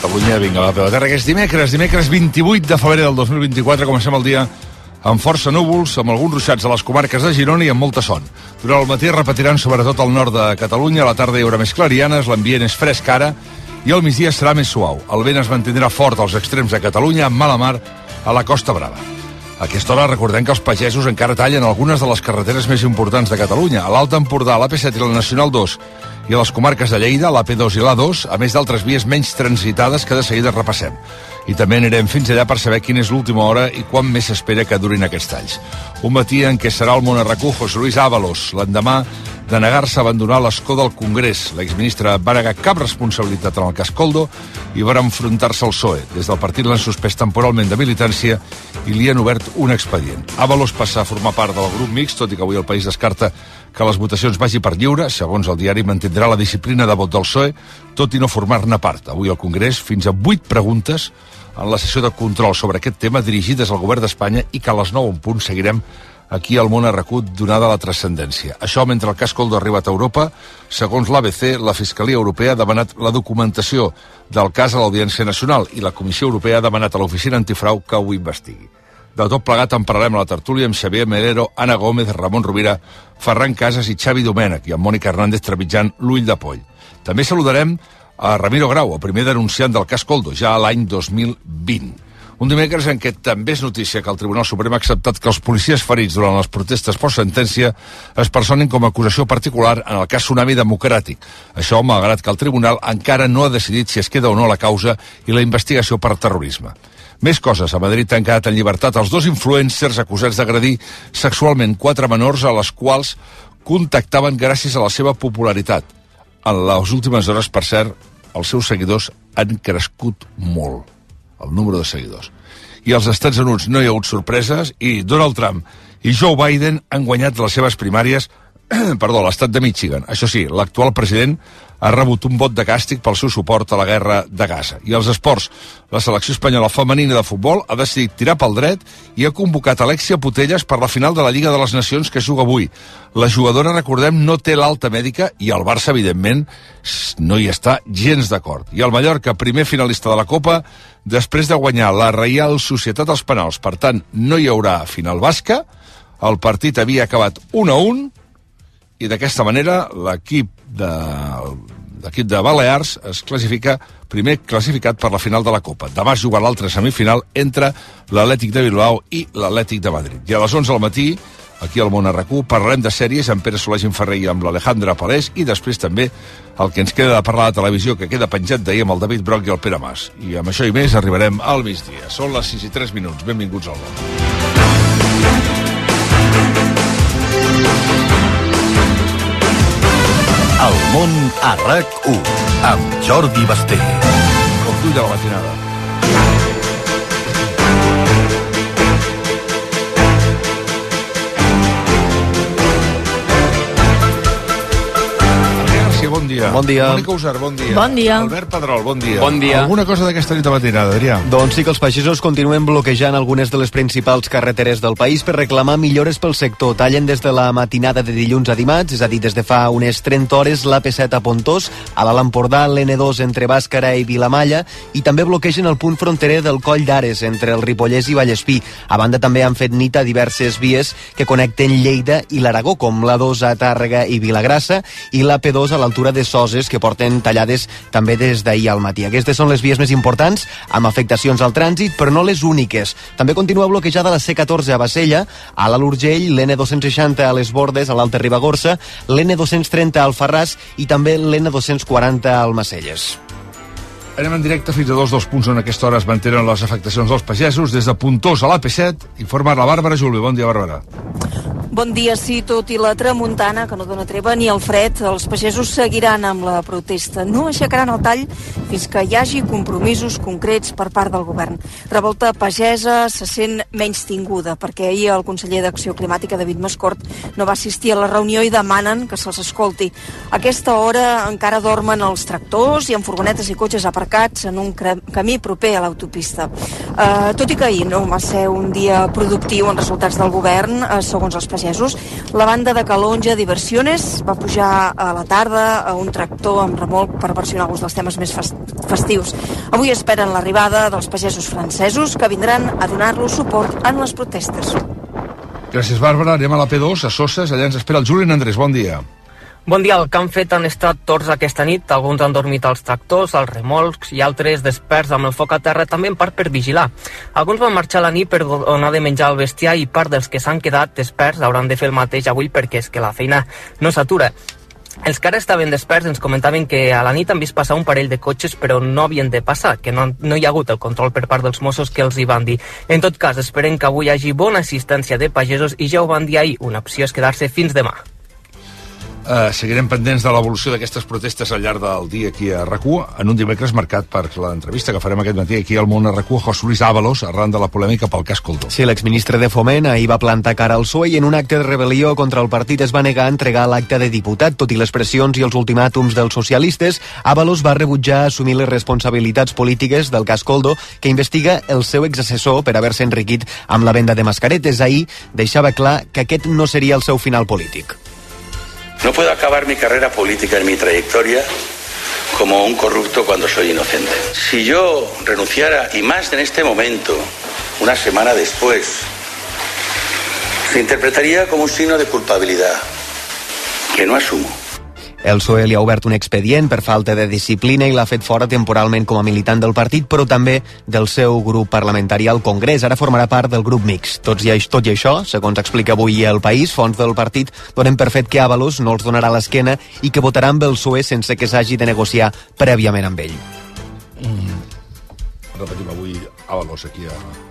Catalunya. Vinga, va, peu terra, que és dimecres, dimecres 28 de febrer del 2024. Comencem el dia amb força núvols, amb alguns ruixats a les comarques de Girona i amb molta son. Durant el matí repetiran sobretot al nord de Catalunya, a la tarda hi haurà més clarianes, l'ambient és fresc ara i al migdia serà més suau. El vent es mantindrà fort als extrems de Catalunya, amb mala mar a la Costa Brava. A aquesta hora recordem que els pagesos encara tallen algunes de les carreteres més importants de Catalunya. A l'Alt Empordà, l'AP7 i la Nacional 2 i a les comarques de Lleida, l'AP2 i l'A2, a més d'altres vies menys transitades que de seguida repassem. I també anirem fins allà per saber quina és l'última hora i quan més s'espera que durin aquests talls. Un matí en què serà el monarracú José Luis Ábalos, l'endemà de negar-se a abandonar l'escó del Congrés. L'exministre va negar cap responsabilitat en el cas Coldo i va enfrontar-se al PSOE. Des del partit l'han suspès temporalment de militància i li han obert un expedient. Ábalos passa a formar part del grup mixt, tot i que avui el país descarta que les votacions vagi per lliure, segons el diari mantindrà la disciplina de vot del PSOE, tot i no formar-ne part. Avui al Congrés, fins a vuit preguntes en la sessió de control sobre aquest tema dirigides al govern d'Espanya i que a les 9 en punt seguirem aquí al món arrecut donada la transcendència. Això mentre el cas Coldo ha arribat a Europa, segons l'ABC, la Fiscalia Europea ha demanat la documentació del cas a l'Audiència Nacional i la Comissió Europea ha demanat a l'Oficina Antifrau que ho investigui. De tot plegat en parlarem a la tertúlia amb Xavier Melero, Ana Gómez, Ramon Rovira, Ferran Casas i Xavi Domènech i amb Mònica Hernández trepitjant l'ull de poll. També saludarem a Ramiro Grau, el primer denunciant del cas Coldo, ja l'any 2020. Un dimecres en què també és notícia que el Tribunal Suprem ha acceptat que els policies ferits durant les protestes per sentència es personin com a acusació particular en el cas Tsunami Democràtic. Això malgrat que el Tribunal encara no ha decidit si es queda o no la causa i la investigació per terrorisme. Més coses. A Madrid han quedat en llibertat els dos influencers acusats d'agredir sexualment quatre menors a les quals contactaven gràcies a la seva popularitat. En les últimes hores, per cert, els seus seguidors han crescut molt, el número de seguidors. I als Estats Units no hi ha hagut sorpreses i Donald Trump i Joe Biden han guanyat les seves primàries perdó, l'estat de Michigan. Això sí, l'actual president ha rebut un vot de càstig pel seu suport a la guerra de Gaza. I als esports, la selecció espanyola femenina de futbol ha decidit tirar pel dret i ha convocat Alexia Putelles per la final de la Lliga de les Nacions que juga avui. La jugadora, recordem, no té l'alta mèdica i el Barça, evidentment, no hi està gens d'acord. I el Mallorca, primer finalista de la Copa, després de guanyar la Reial Societat als penals. Per tant, no hi haurà final basca, el partit havia acabat 1 a 1, i d'aquesta manera l'equip de l'equip de Balears es classifica primer classificat per la final de la Copa. Demà es juga l'altra semifinal entre l'Atlètic de Bilbao i l'Atlètic de Madrid. I a les 11 del matí, aquí al Món RQ, parlarem de sèries amb Pere Solà Ferrer i amb l'Alejandra Palès i després també el que ens queda de parlar de televisió que queda penjat d'ahir amb el David Broc i el Pere Mas. I amb això i més arribarem al migdia. Són les 6 i 3 minuts. Benvinguts al món. El món a RAC1 amb Jordi Basté. Com tu de la matinada. Dia. Bon dia. Mònica Usar, bon dia. Bon dia. Albert Pedrol, bon dia. Bon dia. Alguna cosa d'aquesta nit de matinada, Adrià? Doncs sí que els pagesos continuen bloquejant algunes de les principals carreteres del país per reclamar millores pel sector. Tallen des de la matinada de dilluns a dimarts, és a dir, des de fa unes 30 hores, l'AP7 a Pontós, a l'Alt Empordà, l'N2 entre Bàscara i Vilamalla, i també bloquegen el punt fronterer del Coll d'Ares, entre el Ripollès i Vallespí. A banda, també han fet nit a diverses vies que connecten Lleida i l'Aragó, com l'A2 a Tàrrega i Vilagrassa, i l'AP2 a l'altura de Soses, que porten tallades també des d'ahir al matí. Aquestes són les vies més importants, amb afectacions al trànsit, però no les úniques. També continua bloquejada la C14 a Bassella, a l'Alt Urgell, l'N260 a les Bordes, a l'Alta Ribagorça, l'N230 al Farràs i també l'N240 al Macelles. Anem en directe fins a dos dels punts on aquesta hora es mantenen les afectacions dels pagesos. Des de Puntós a l'AP7, informa la Bàrbara Julve. Bon dia, Bàrbara. Bon dia, sí, tot i la tramuntana, que no dona treva, ni el fred, els pagesos seguiran amb la protesta. No aixecaran el tall fins que hi hagi compromisos concrets per part del govern. Revolta pagesa se sent menys tinguda, perquè ahir el conseller d'Acció Climàtica, David Mascort, no va assistir a la reunió i demanen que se'ls escolti. A aquesta hora encara dormen els tractors i en furgonetes i cotxes aparcats en un camí proper a l'autopista. Uh, tot i que ahir no va ser un dia productiu en resultats del govern, uh, segons els pagesos. La banda de Calonja Diversiones va pujar a la tarda a un tractor amb remolc per versionar alguns dels temes més festius. Avui esperen l'arribada dels pagesos francesos que vindran a donar-los suport en les protestes. Gràcies, Bàrbara. Anem a la P2, a Soses. Allà ens espera el Julián Andrés. Bon dia. Bon dia. El que han fet han estat torns aquesta nit. Alguns han dormit als tractors, als remolcs i altres desperts amb el foc a terra també en part per vigilar. Alguns van marxar a la nit per donar de menjar al bestiar i part dels que s'han quedat desperts hauran de fer el mateix avui perquè és que la feina no s'atura. Els que ara estaven desperts ens comentaven que a la nit han vist passar un parell de cotxes però no havien de passar, que no, no hi ha hagut el control per part dels Mossos que els hi van dir. En tot cas, esperem que avui hi hagi bona assistència de pagesos i ja ho van dir ahir, una opció és quedar-se fins demà. Uh, seguirem pendents de l'evolució d'aquestes protestes al llarg del dia aquí a rac en un dimecres marcat per l'entrevista que farem aquest matí aquí al món a rac José Luis Ábalos, arran de la polèmica pel cas Coldó. Sí, l'exministre de Foment ahir va plantar cara al PSOE i en un acte de rebel·lió contra el partit es va negar a entregar l'acte de diputat. Tot i les pressions i els ultimàtums dels socialistes, Ábalos va rebutjar assumir les responsabilitats polítiques del cas Coldo, que investiga el seu exassessor per haver-se enriquit amb la venda de mascaretes. Ahir deixava clar que aquest no seria el seu final polític. No puedo acabar mi carrera política en mi trayectoria como un corrupto cuando soy inocente. Si yo renunciara, y más en este momento, una semana después, se interpretaría como un signo de culpabilidad que no asumo. El PSOE li ha obert un expedient per falta de disciplina i l'ha fet fora temporalment com a militant del partit, però també del seu grup parlamentari al Congrés. Ara formarà part del grup mix. Tot i, tot i això, segons explica avui el País, fons del partit donen per fet que Avalos no els donarà l'esquena i que votarà amb el PSOE sense que s'hagi de negociar prèviament amb ell. Mm. Repetim avui Avalos aquí a,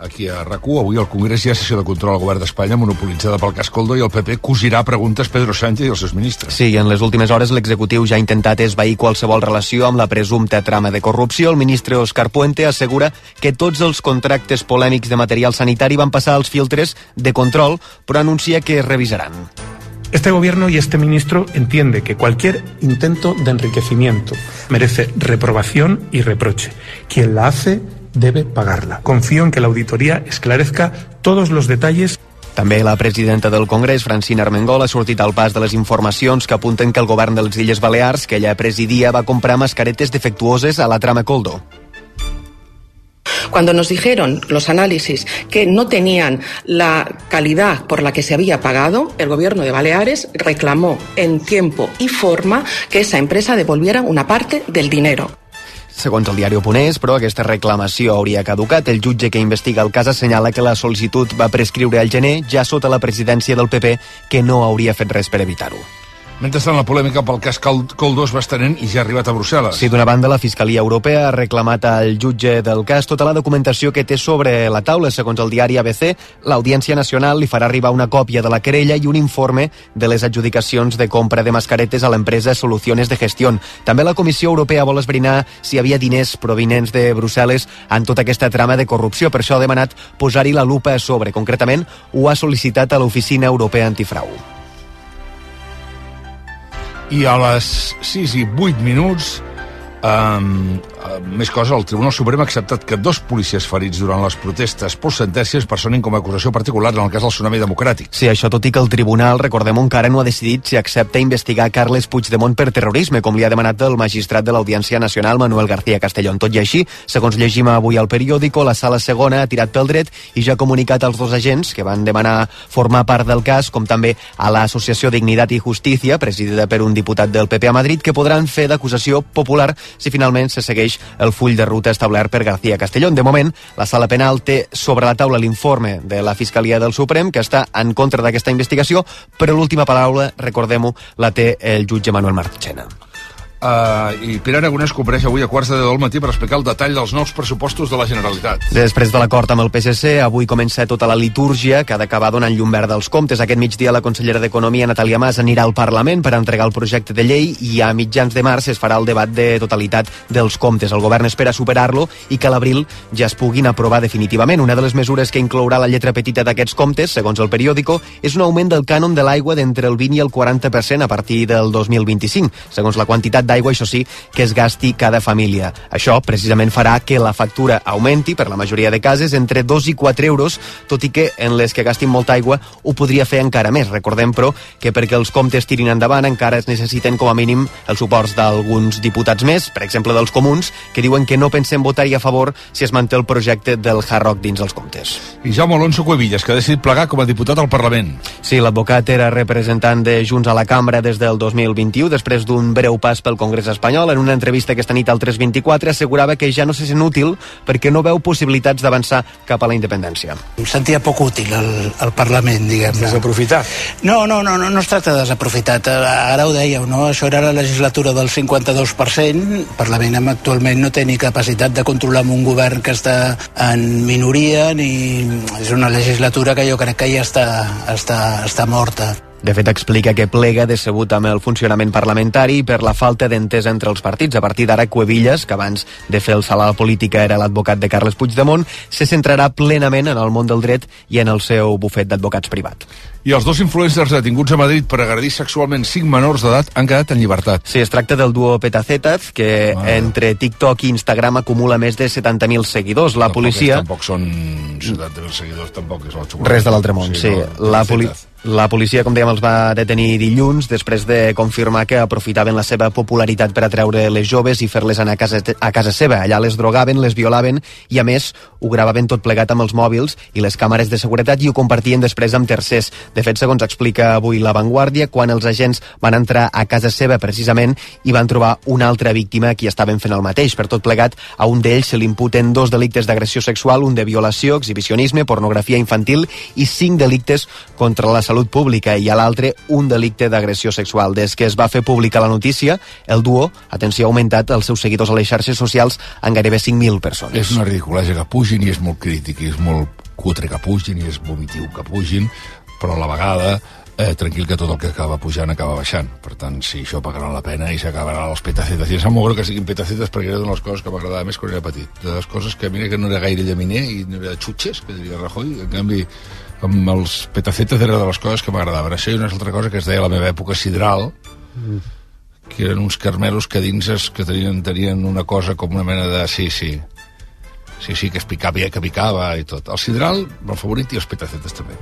aquí a rac Avui al Congrés hi ha sessió de control al govern d'Espanya monopolitzada pel cas Coldo i el PP cosirà preguntes Pedro Sánchez i els seus ministres. Sí, en les últimes hores l'executiu ja ha intentat esvair qualsevol relació amb la presumpta trama de corrupció. El ministre Òscar Puente assegura que tots els contractes polèmics de material sanitari van passar als filtres de control, però anuncia que es revisaran. Este gobierno y este ministro entiende que cualquier intento de enriquecimiento merece reprobación y reproche. Quien la hace debe pagarla. Confío en que la auditoría esclarezca todos los detalles també la presidenta del Congrés, Francina Armengol, ha sortit al pas de les informacions que apunten que el govern de les Illes Balears, que ella presidia, va comprar mascaretes defectuoses a la trama Coldo. Cuando nos dijeron los análisis que no tenían la calidad por la que se había pagado, el gobierno de Baleares reclamó en tiempo y forma que esa empresa devolviera una parte del dinero. Segons el diari Oponés, però aquesta reclamació hauria caducat. El jutge que investiga el cas assenyala que la sol·licitud va prescriure al gener, ja sota la presidència del PP, que no hauria fet res per evitar-ho. Mentrestant, la polèmica pel cas Coldos va estenent i ja ha arribat a Brussel·les. Sí, d'una banda, la Fiscalia Europea ha reclamat al jutge del cas tota la documentació que té sobre la taula. Segons el diari ABC, l'Audiència Nacional li farà arribar una còpia de la querella i un informe de les adjudicacions de compra de mascaretes a l'empresa Soluciones de Gestió. També la Comissió Europea vol esbrinar si hi havia diners provinents de Brussel·les en tota aquesta trama de corrupció. Per això ha demanat posar-hi la lupa a sobre. Concretament, ho ha sol·licitat a l'Oficina Europea Antifrau. I a les 6 i 8 minuts Um, uh, més cosa, el Tribunal Suprem ha acceptat que dos policies ferits durant les protestes post sentències personin com a acusació particular en el cas del tsunami democràtic. Sí, això tot i que el Tribunal, recordem, encara no ha decidit si accepta investigar Carles Puigdemont per terrorisme, com li ha demanat el magistrat de l'Audiència Nacional, Manuel García Castellón. Tot i així, segons llegim avui al periòdico, la sala segona ha tirat pel dret i ja ha comunicat als dos agents que van demanar formar part del cas, com també a l'Associació Dignitat i Justícia, presidida per un diputat del PP a Madrid, que podran fer d'acusació popular si finalment se segueix el full de ruta establert per García Castellón. De moment, la sala penal té sobre la taula l'informe de la Fiscalia del Suprem, que està en contra d'aquesta investigació, però l'última paraula, recordem-ho, la té el jutge Manuel Marchena. Uh, I Pere Aragonès compareix avui a quarts de deu del matí per explicar el detall dels nous pressupostos de la Generalitat. Després de l'acord amb el PSC, avui comença tota la litúrgia que ha d'acabar donant llum verda als comptes. Aquest migdia la consellera d'Economia, Natàlia Mas, anirà al Parlament per entregar el projecte de llei i a mitjans de març es farà el debat de totalitat dels comptes. El govern espera superar-lo i que a l'abril ja es puguin aprovar definitivament. Una de les mesures que inclourà la lletra petita d'aquests comptes, segons el periòdico, és un augment del cànon de l'aigua d'entre el 20 i el 40% a partir del 2025, segons la quantitat d'aigua, això sí, que es gasti cada família. Això precisament farà que la factura augmenti per la majoria de cases entre 2 i 4 euros, tot i que en les que gastin molta aigua ho podria fer encara més. Recordem, però, que perquè els comptes tirin endavant encara es necessiten com a mínim els suports d'alguns diputats més, per exemple dels comuns, que diuen que no pensen votar-hi a favor si es manté el projecte del Hard Rock dins els comptes. I Jaume Alonso Cuevillas, que ha decidit plegar com a diputat al Parlament. Sí, l'advocat era representant de Junts a la cambra des del 2021, després d'un breu pas pel Congrés espanyol. En una entrevista aquesta nit al 324 assegurava que ja no se sent útil perquè no veu possibilitats d'avançar cap a la independència. Em sentia poc útil al, al Parlament, diguem-ne. Desaprofitat? No, no, no, no, no es tracta de desaprofitat. Ara ho dèieu, no? Això era la legislatura del 52%. El Parlament actualment no té ni capacitat de controlar un govern que està en minoria ni... És una legislatura que jo crec que ja està, està, està morta. De fet, explica que plega decebut amb el funcionament parlamentari per la falta d'entesa entre els partits. A partir d'ara, Cuevillas, que abans de fer el salt a la política era l'advocat de Carles Puigdemont, se centrarà plenament en el món del dret i en el seu bufet d'advocats privat. I els dos influencers detinguts a Madrid per agredir sexualment cinc menors d'edat han quedat en llibertat. Sí, es tracta del duo Petacetas, que ah. entre TikTok i Instagram acumula més de 70.000 seguidors. La tampoc policia... És, tampoc són 70.000 seguidors, tampoc és la xocolata. Res de l'altre món, sí. sí. No, la, poli la policia, com dèiem, els va detenir dilluns després de confirmar que aprofitaven la seva popularitat per atreure les joves i fer-les anar a casa, a casa seva. Allà les drogaven, les violaven i, a més, ho gravaven tot plegat amb els mòbils i les càmeres de seguretat i ho compartien després amb tercers. De fet, segons explica avui La Vanguardia, quan els agents van entrar a casa seva precisament i van trobar una altra víctima qui estaven fent el mateix. Per tot plegat, a un d'ells se li imputen dos delictes d'agressió sexual, un de violació, exhibicionisme, pornografia infantil i cinc delictes contra la salut pública i a l'altre un delicte d'agressió sexual. Des que es va fer pública la notícia, el duo, atenció, ha augmentat els seus seguidors a les xarxes socials en gairebé 5.000 persones. És una ridiculesa que pugin i és molt crític i és molt cutre que pugin i és vomitiu que pugin, però a la vegada eh, tranquil que tot el que acaba pujant acaba baixant. Per tant, sí, això pagarà la pena i s'acabarà els petacetes. I em sap molt greu que siguin petacetes perquè era una de les coses que m'agradava més quan era petit. De les coses que, mira, que no era gaire llaminer i no era xutxes, que diria Rajoy. En canvi, amb els petacetes era de les coses que m'agradaven. Això i una altra cosa que es deia a la meva època sidral, que eren uns carmelos que dins es, que tenien, tenien una cosa com una mena de... Sí, sí, Sí, sí, que es picava, que picava i tot. El sidral, el favorit, i els petacetes també.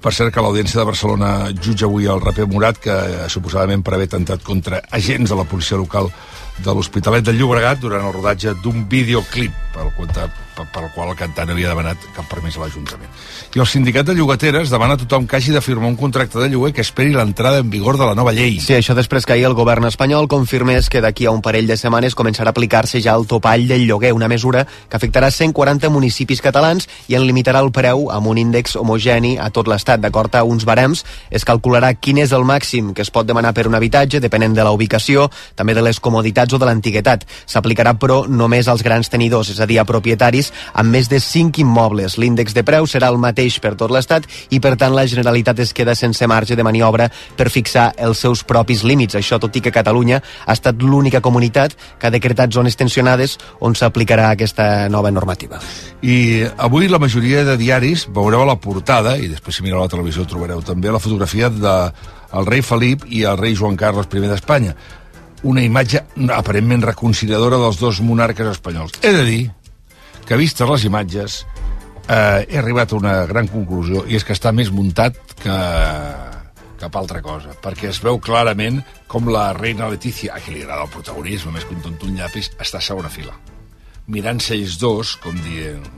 Per cert que l'Audiència de Barcelona jutja avui el raper Morat, que eh, suposadament per haver tentat contra agents de la policia local de l'Hospitalet de Llobregat durant el rodatge d'un videoclip pel, pel, pel qual el cantant havia demanat cap permís a l'Ajuntament. I el sindicat de llogateres demana a tothom que hagi de firmar un contracte de lloguer que esperi l'entrada en vigor de la nova llei. Sí, això després que ahir el govern espanyol confirmés que d'aquí a un parell de setmanes començarà a aplicar-se ja el topall del lloguer, una mesura que afectarà 140 municipis catalans i en limitarà el preu amb un índex homogeni a tot l'estat. D'acord a uns barems, es calcularà quin és el màxim que es pot demanar per un habitatge, depenent de la ubicació, també de les comoditats o de l'antiguitat. S'aplicarà, però, només als grans tenidors, és a dir, a propietaris amb més de 5 immobles. L'índex de preu serà el mateix per tot l'Estat i, per tant, la Generalitat es queda sense marge de maniobra per fixar els seus propis límits. Això tot i que Catalunya ha estat l'única comunitat que ha decretat zones tensionades on s'aplicarà aquesta nova normativa. I avui la majoria de diaris veureu a la portada, i després si mireu la televisió trobareu també la fotografia de el rei Felip i el rei Joan Carles I d'Espanya. Una imatge aparentment reconciliadora dels dos monarques espanyols. He de dir que vistes les imatges eh, he arribat a una gran conclusió i és que està més muntat que cap altra cosa, perquè es veu clarament com la reina Letícia, a qui li agrada el protagonisme, més que un tonto un llapis, està a segona fila. Mirant-se ells dos, com dient...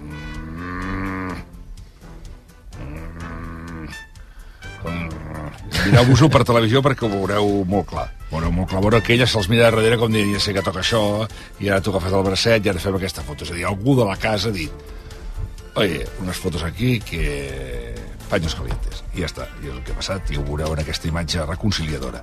Mireu-vos-ho per televisió perquè ho veureu molt clar. Veureu molt clar. Veureu que ella se'ls mira darrere com dient, ja sé que toca això, i ara tu agafes el bracet i ara fem aquesta foto. És a dir, algú de la casa ha dit, oye, unes fotos aquí que paños calientes. I ja està, i és el que ha passat, i ho veureu en aquesta imatge reconciliadora.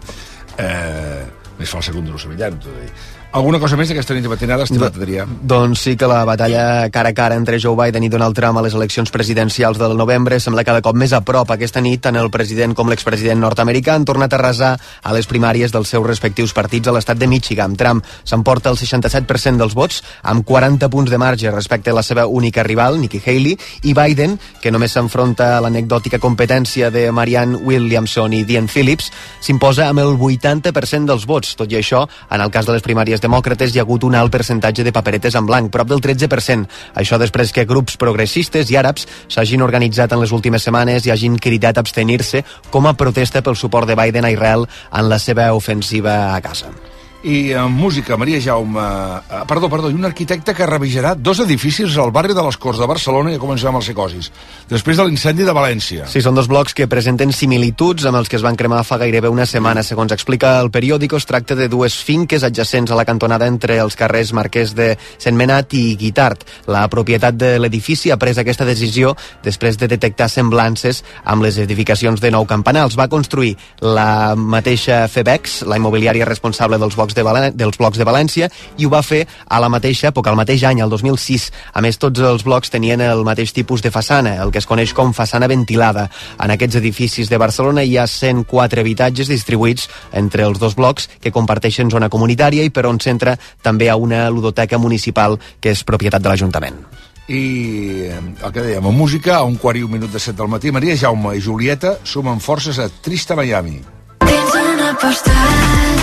Eh, més falsa que un duro sevillant, a dir. Alguna cosa més d'aquesta nit de matinada, estimat Adrià? Doncs sí que la batalla cara a cara entre Joe Biden i Donald Trump a les eleccions presidencials del novembre sembla cada cop més a prop. Aquesta nit, tant el president com l'expresident nord-americà han tornat a resar a les primàries dels seus respectius partits a l'estat de Michigan. Trump s'emporta el 67% dels vots, amb 40 punts de marge respecte a la seva única rival, Nikki Haley, i Biden, que només s'enfronta a l'anecdòtica competència de Marianne Williamson i Diane Phillips, s'imposa amb el 80% dels vots. Tot i això, en el cas de les primàries demòcrates hi ha hagut un alt percentatge de paperetes en blanc, prop del 13%. Això després que grups progressistes i àrabs s'hagin organitzat en les últimes setmanes i hagin cridat abstenir-se com a protesta pel suport de Biden a Israel en la seva ofensiva a Gaza. I en música, Maria Jaume... Eh, perdó, perdó, i un arquitecte que revijarà dos edificis al barri de les Corts de Barcelona i a començar amb els psicosis, després de l'incendi de València. Sí, són dos blocs que presenten similituds amb els que es van cremar fa gairebé una setmana. Segons explica el periòdico, es tracta de dues finques adjacents a la cantonada entre els carrers Marquès de Sentmenat i Guitart. La propietat de l'edifici ha pres aquesta decisió després de detectar semblances amb les edificacions de Nou Campanals. Va construir la mateixa FEBEX, la immobiliària responsable dels blocs blocs de, Valen dels blocs de València i ho va fer a la mateixa època, al mateix any, el 2006. A més, tots els blocs tenien el mateix tipus de façana, el que es coneix com façana ventilada. En aquests edificis de Barcelona hi ha 104 habitatges distribuïts entre els dos blocs que comparteixen zona comunitària i per on s'entra també a una ludoteca municipal que és propietat de l'Ajuntament i eh, el que dèiem, a música, a un quart i un minut de set del matí, Maria Jaume i Julieta sumen forces a Trista Miami. Tens una postal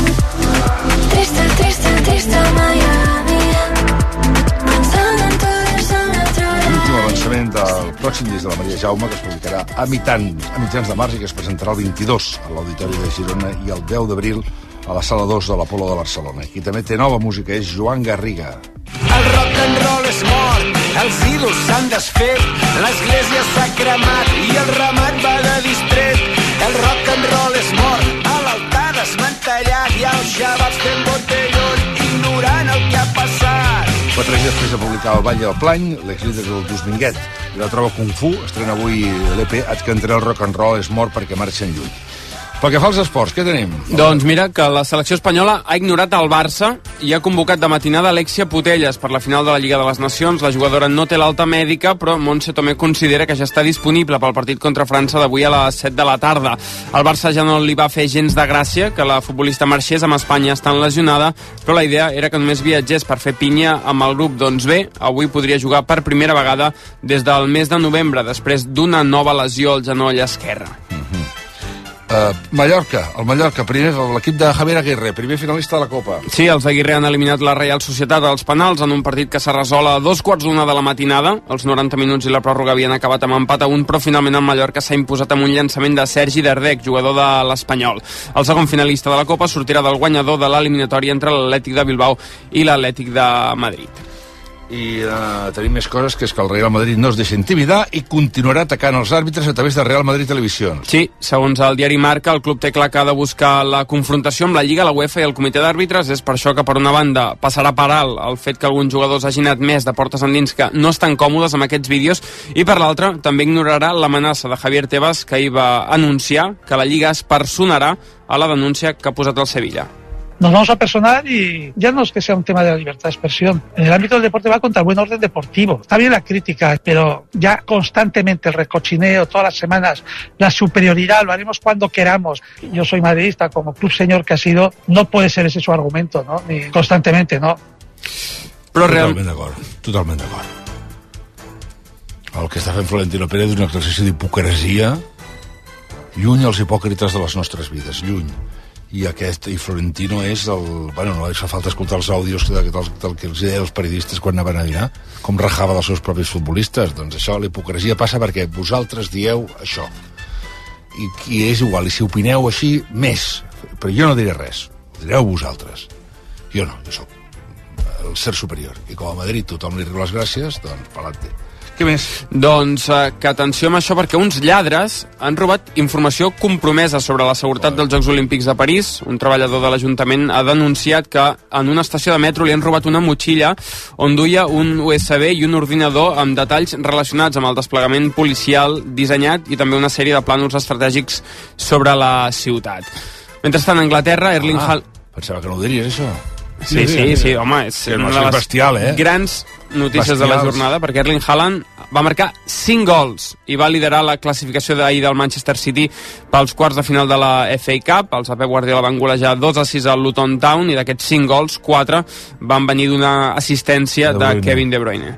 trista, Miami Pensant en tu L'últim avançament del pròxim disc de la Maria Jaume, que es publicarà a, mitan, a mitjans de març i que es presentarà el 22 a l'Auditori de Girona i el 10 d'abril a la Sala 2 de l'Apolo de Barcelona. Qui també té nova música és Joan Garriga. El rock and roll és mort, els ídols s'han desfet, l'església s'ha cremat després de publicar El Ball del Plany, l'exlíder del Dus Minguet i la troba Kung Fu, estrena avui l'EP que entre el rock and roll és mort perquè marxen lluny. Pel que fa als esports, què tenim? Doncs mira que la selecció espanyola ha ignorat el Barça i ha convocat de matinada Alexia Putelles per la final de la Lliga de les Nacions. La jugadora no té l'alta mèdica, però Montse Tomé considera que ja està disponible pel partit contra França d'avui a les 7 de la tarda. Al Barça ja no li va fer gens de gràcia que la futbolista marxés amb Espanya estant lesionada, però la idea era que només viatgés per fer pinya amb el grup. Doncs bé, avui podria jugar per primera vegada des del mes de novembre, després d'una nova lesió al genoll esquerre. Uh, Mallorca, el Mallorca, primer l'equip de Javier Aguirre, primer finalista de la Copa. Sí, els Aguirre han eliminat la Real Societat als penals en un partit que s'ha resolt a dos quarts d'una de la matinada. Els 90 minuts i la pròrroga havien acabat amb empat a un, però finalment el Mallorca s'ha imposat amb un llançament de Sergi Derdec, jugador de l'Espanyol. El segon finalista de la Copa sortirà del guanyador de l'eliminatòria entre l'Atlètic de Bilbao i l'Atlètic de Madrid i uh, tenim més coses, que és que el Real Madrid no es deixa intimidar i continuarà atacant els àrbitres a través de Real Madrid Televisió. Sí, segons el diari Marca, el club té clar que ha de buscar la confrontació amb la Lliga, la UEFA i el comitè d'àrbitres. És per això que, per una banda, passarà per alt el fet que alguns jugadors hagin admès de portes endins que no estan còmodes amb aquests vídeos i, per l'altra, també ignorarà l'amenaça de Javier Tebas que hi va anunciar que la Lliga es personarà a la denúncia que ha posat el Sevilla. Nos vamos a personar y ya no es que sea un tema de la libertad de expresión. En el ámbito del deporte va contra el buen orden deportivo. Está bien la crítica, pero ya constantemente el recochineo, todas las semanas, la superioridad, lo haremos cuando queramos. Yo soy madridista, como club señor que ha sido, no puede ser ese su argumento, ¿no? Ni constantemente, ¿no? Però real... Totalment d'acord, totalment d'acord. El que està fent Florentino Pérez és un exercici d'hipocresia lluny als hipòcrites de les nostres vides, lluny i aquest, i Florentino és el... Bueno, no fa falta escoltar els àudios del, del, del que els deia els periodistes quan anaven a dinar, com rajava dels seus propis futbolistes. Doncs això, la hipocresia passa perquè vosaltres dieu això. I, I és igual, i si opineu així, més. Però jo no diré res, direu vosaltres. Jo no, jo sóc el ser superior. I com a Madrid tothom li riu les gràcies, doncs, pelante. Què més? Doncs eh, que atenció amb això perquè uns lladres han robat informació compromesa sobre la seguretat dels Jocs Olímpics de París. Un treballador de l'Ajuntament ha denunciat que en una estació de metro li han robat una motxilla on duia un USB i un ordinador amb detalls relacionats amb el desplegament policial dissenyat i també una sèrie de plànols estratègics sobre la ciutat. Mentrestant, a Anglaterra, Erling Ah, Haaland... Pensava que no ho diries, això. Sí, sí, sí, home, és Sí, una de les bestial, eh? grans notícies de la jornada, perquè Erling Haaland va marcar 5 gols i va liderar la classificació d'ahir del Manchester City pels quarts de final de la FA Cup. Els de Pep Guardiola van golejar 2 a 6 al Luton Town i d'aquests 5 gols, 4 van venir d'una assistència De de. Kevin De Bruyne.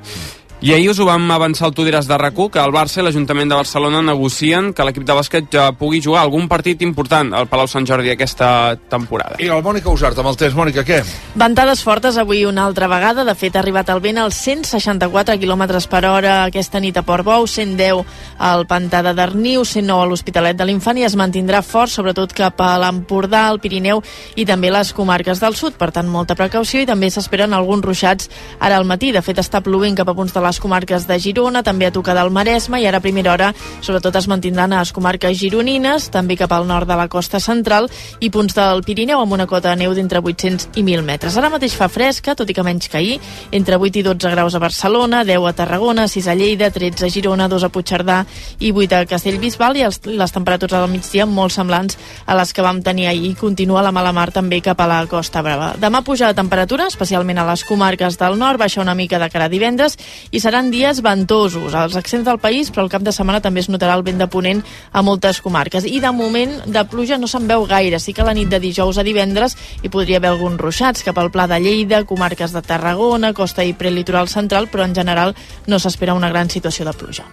I ahir us ho vam avançar al Tu diràs de rac que el Barça i l'Ajuntament de Barcelona negocien que l'equip de bàsquet ja pugui jugar algun partit important al Palau Sant Jordi aquesta temporada. I el Mònica Usart, amb el test. Mònica, què? Ventades fortes avui una altra vegada. De fet, ha arribat el vent als 164 km per hora aquesta nit a Portbou, 110 al Pantà de Darniu, 109 a l'Hospitalet de l'Infant i es mantindrà fort, sobretot cap a l'Empordà, el Pirineu i també les comarques del sud. Per tant, molta precaució i també s'esperen alguns ruixats ara al matí. De fet, està plovent cap a punts de les comarques de Girona, també a tocar del Maresme i ara a primera hora sobretot es mantindran a les comarques gironines, també cap al nord de la costa central i punts del Pirineu amb una cota de neu d'entre 800 i 1.000 metres. Ara mateix fa fresca, tot i que menys que ahir, entre 8 i 12 graus a Barcelona, 10 a Tarragona, 6 a Lleida, 13 a Girona, 2 a Puigcerdà i 8 a Castellbisbal i els, les temperatures al migdia molt semblants a les que vam tenir ahir. Continua la mala mar també cap a la Costa Brava. Demà puja la temperatura, especialment a les comarques del nord, baixa una mica de cara a divendres i seran dies ventosos als accents del país, però el cap de setmana també es notarà el vent de ponent a moltes comarques. I de moment de pluja no se'n veu gaire, sí que la nit de dijous a divendres hi podria haver alguns ruixats cap al Pla de Lleida, comarques de Tarragona, costa i prelitoral central, però en general no s'espera una gran situació de pluja.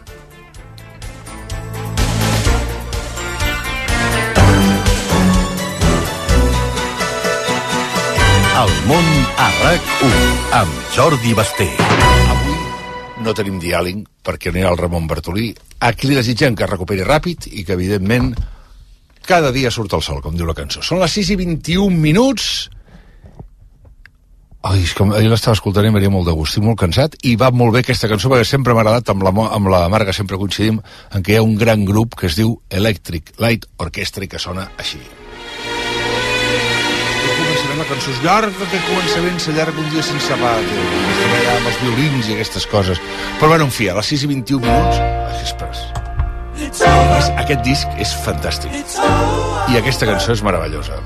El món a RAC1 amb Jordi Basté. No tenim diàleg perquè no hi ha el Ramon Bartolí, a qui li desitgem que recuperi ràpid i que, evidentment, cada dia surt el sol, com diu la cançó. Són les 6 i 21 minuts. Ai, és que ahir l'estava escoltant i m'aria molt de gust. Estic molt cansat i va molt bé aquesta cançó perquè sempre m'ha agradat, amb la, amb la Marga sempre coincidim, en què hi ha un gran grup que es diu Electric Light Orchestra que sona així. El començament, la cançó és llarga, que començament s'allarga un dia sense pati, estem allà amb els violins i aquestes coses. Però bueno, en fi, a les 6 i 21 minuts, ai, esperes. És, aquest disc és fantàstic. I aquesta cançó és meravellosa.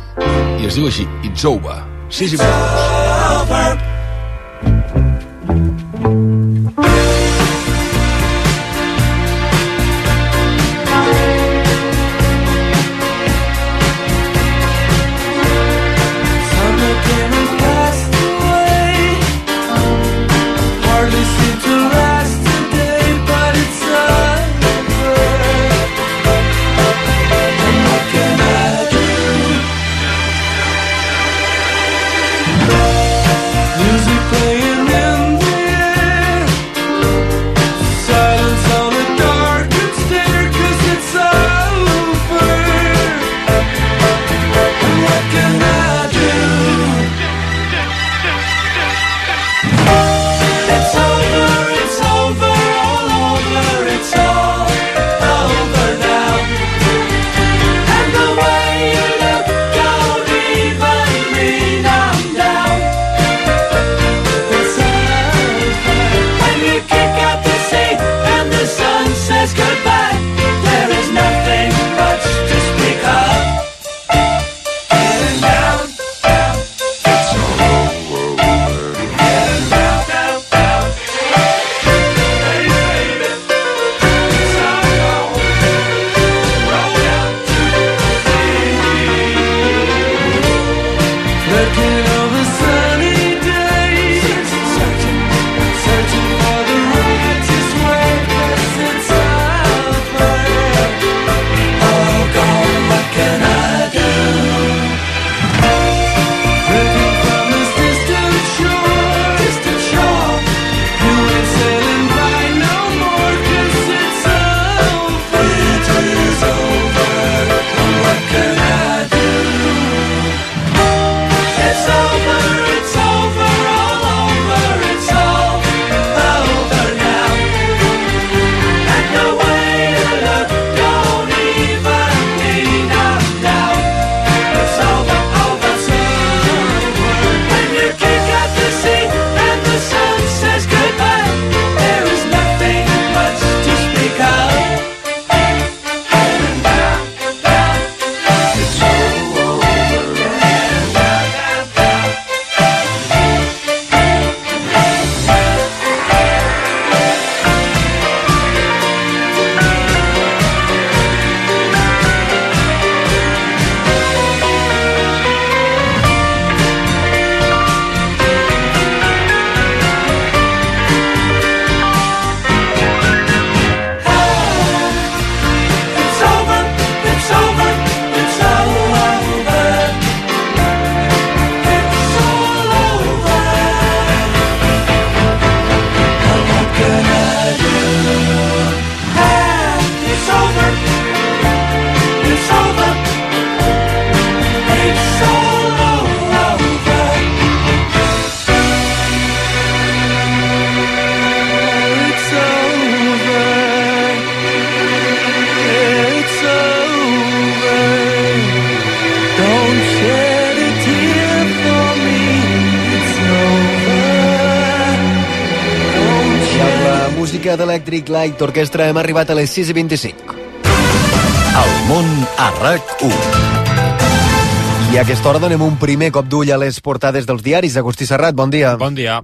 I es diu així, It's Over. 6 i 21 minuts. Hardly Light Orchestra. Hem arribat a les 6 i 25. El món a RAC1. I a aquesta hora donem un primer cop d'ull a les portades dels diaris. Agustí Serrat, bon dia. Bon dia.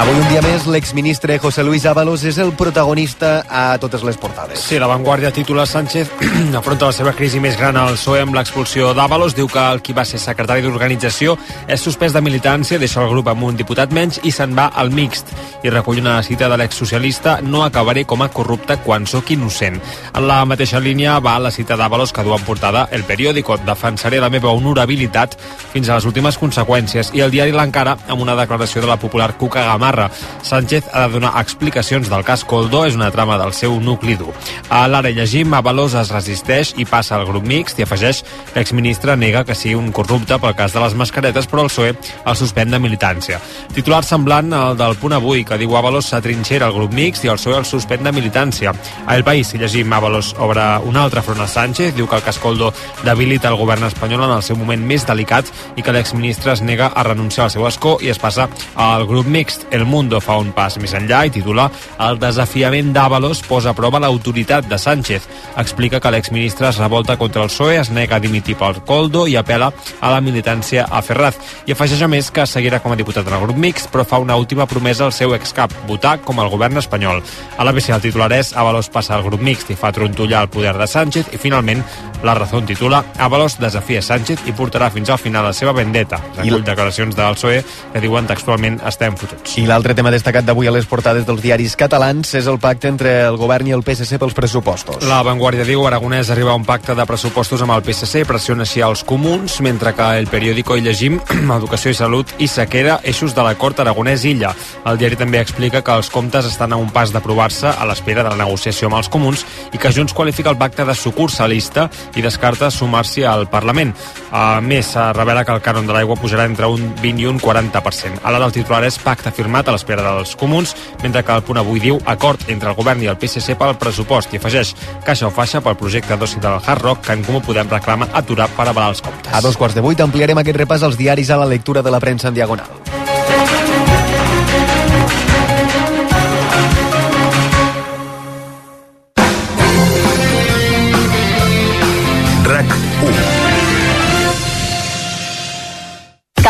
Avui un dia més, l'exministre José Luis Ábalos és el protagonista a totes les portades. Sí, la Vanguardia titula Sánchez afronta la seva crisi més gran al PSOE amb l'expulsió d'Ábalos. Diu que el qui va ser secretari d'organització és suspès de militància, deixa el grup amb un diputat menys i se'n va al mixt. I recull una cita de l'exsocialista no acabaré com a corrupte quan sóc innocent. En la mateixa línia va la cita d'Ábalos que du en portada el periòdico. Defensaré la meva honorabilitat fins a les últimes conseqüències. I el diari l'encara amb una declaració de la popular Cuca Gamarra. Sánchez ha de donar explicacions del cas Coldo, és una trama del seu nucli dur. A l'ara llegim, Avalos es resisteix i passa al grup mixt i afegeix que l'exministre nega que sigui un corrupte pel cas de les mascaretes, però el PSOE el suspèn de militància. Titular semblant al del punt avui, que diu Avalos s'atrinxera al grup mixt i el PSOE el suspèn de militància. A El País, si llegim, Avalos obre un altre front a Sánchez, diu que el cas Coldo debilita el govern espanyol en el seu moment més delicat i que l'exministre es nega a renunciar al seu escó i es passa al grup mixt. El Mundo fa un pas més enllà i titula El desafiament d'Avalos posa a prova l'autoritat de Sánchez. Explica que l'exministre es revolta contra el PSOE, es nega a dimitir pel Coldo i apela a la militància a Ferraz. I afegeix a més que seguirà com a diputat en el grup mixt, però fa una última promesa al seu excap, votar com el govern espanyol. A l'ABC el titular és Avalos passa al grup mixt i fa trontollar el poder de Sánchez i finalment la raó titula Avalos desafia Sánchez i portarà fins al final la seva vendetta. Recull declaracions del PSOE que diuen textualment estem fotuts. I l'altre tema destacat d'avui a les portades dels diaris catalans és el pacte entre el govern i el PSC pels pressupostos. La Vanguardia diu Aragonès arriba a un pacte de pressupostos amb el PSC, pressiona així als comuns, mentre que el periòdico hi llegim Educació i Salut i Sequera, eixos de l'acord Aragonès-Illa. El diari també explica que els comptes estan a un pas d'aprovar-se a l'espera de la negociació amb els comuns i que Junts qualifica el pacte de sucursalista i descarta sumar-s'hi al Parlament. A més, revela que el cànon de l'aigua pujarà entre un 20 i un 40%. A la del titular és pacte firmat a l'espera dels comuns, mentre que el punt avui diu acord entre el govern i el PSC pel pressupost i afegeix caixa o faixa pel projecte d'oci del Hard Rock que en Comú Podem reclama aturar per avalar els comptes. A dos quarts de vuit ampliarem aquest repàs als diaris a la lectura de la premsa en diagonal.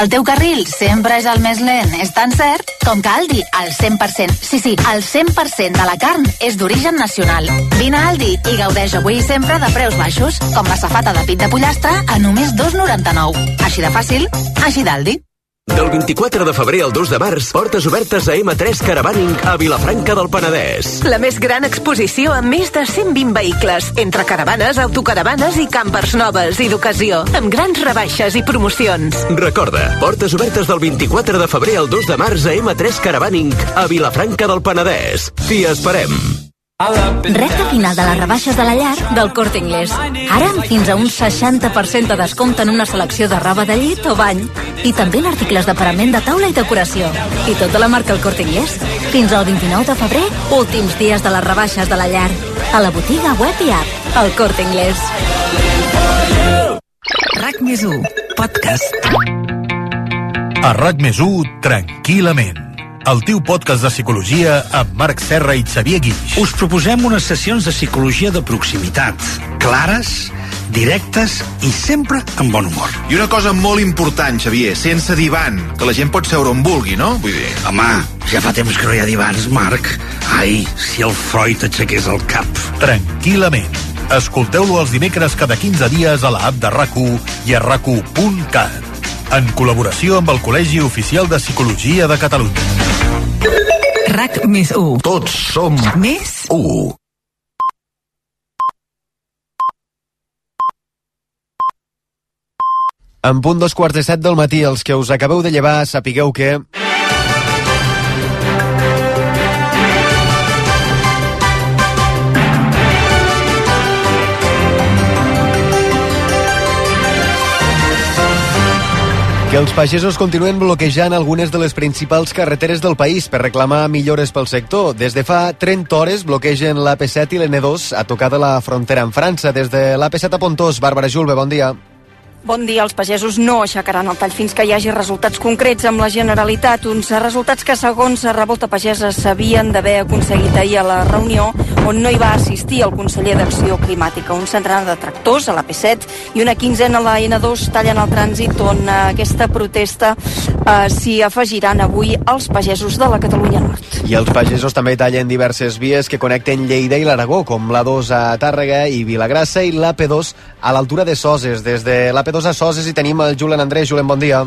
El teu carril sempre és el més lent és tan cert com que Aldi, el 100%, sí, sí, el 100% de la carn és d'origen nacional. Vine a Aldi i gaudeix avui i sempre de preus baixos, com la safata de pit de pollastre a només 2,99. Així de fàcil, així d'Aldi. Del 24 de febrer al 2 de març, portes obertes a M3 Caravaning a Vilafranca del Penedès. La més gran exposició amb més de 120 vehicles, entre caravanes, autocaravanes i campers noves i d'ocasió, amb grans rebaixes i promocions. Recorda, portes obertes del 24 de febrer al 2 de març a M3 Caravaning a Vilafranca del Penedès. T'hi esperem. Recta final de les rebaixes de la llar del Corte Inglés. Ara amb fins a un 60% de descompte en una selecció de roba de llit o bany i també en articles de parament de taula i decoració. I tota la marca El Corte Inglés. Fins al 29 de febrer, últims dies de les rebaixes de la llar. A la botiga web i app. El Corte Inglés. RAC més 1, podcast. A RAC més 1, tranquil·lament. El teu podcast de psicologia amb Marc Serra i Xavier Guix. Us proposem unes sessions de psicologia de proximitat, clares, directes i sempre amb bon humor. I una cosa molt important, Xavier, sense divan, que la gent pot seure on vulgui, no? Vull dir... Home, ja fa temps que no hi ha divans, Marc. Ai, si el Freud aixequés el cap. Tranquil·lament. Escolteu-lo els dimecres cada 15 dies a la app de rac i a rac en col·laboració amb el Col·legi Oficial de Psicologia de Catalunya. RAC més 1. Tots som Més 1. En punt dos quarts de set del matí, els que us acabeu de llevar, sapigueu que... els pagesos continuen bloquejant algunes de les principals carreteres del país per reclamar millores pel sector. Des de fa 30 hores bloquegen l'AP7 i l'N2 a tocar de la frontera amb França. Des de l'AP7 a Pontós, Bàrbara Julve, bon dia. Bon dia. Els pagesos no aixecaran el tall fins que hi hagi resultats concrets amb la Generalitat. Uns resultats que, segons Revolta Pagesa, s'havien d'haver aconseguit ahir a la reunió on no hi va assistir el conseller d'Acció Climàtica. Un centenar de tractors a la P7 i una quinzena a la N2 tallen el trànsit on a aquesta protesta eh, s'hi afegiran avui els pagesos de la Catalunya Nord. I els pagesos també tallen diverses vies que connecten Lleida i l'Aragó, com la 2 a Tàrrega i Vilagrassa i la P2 a l'altura de Soses. Des de la P2 a Soses i tenim el Julen Andrés. Julen, bon dia.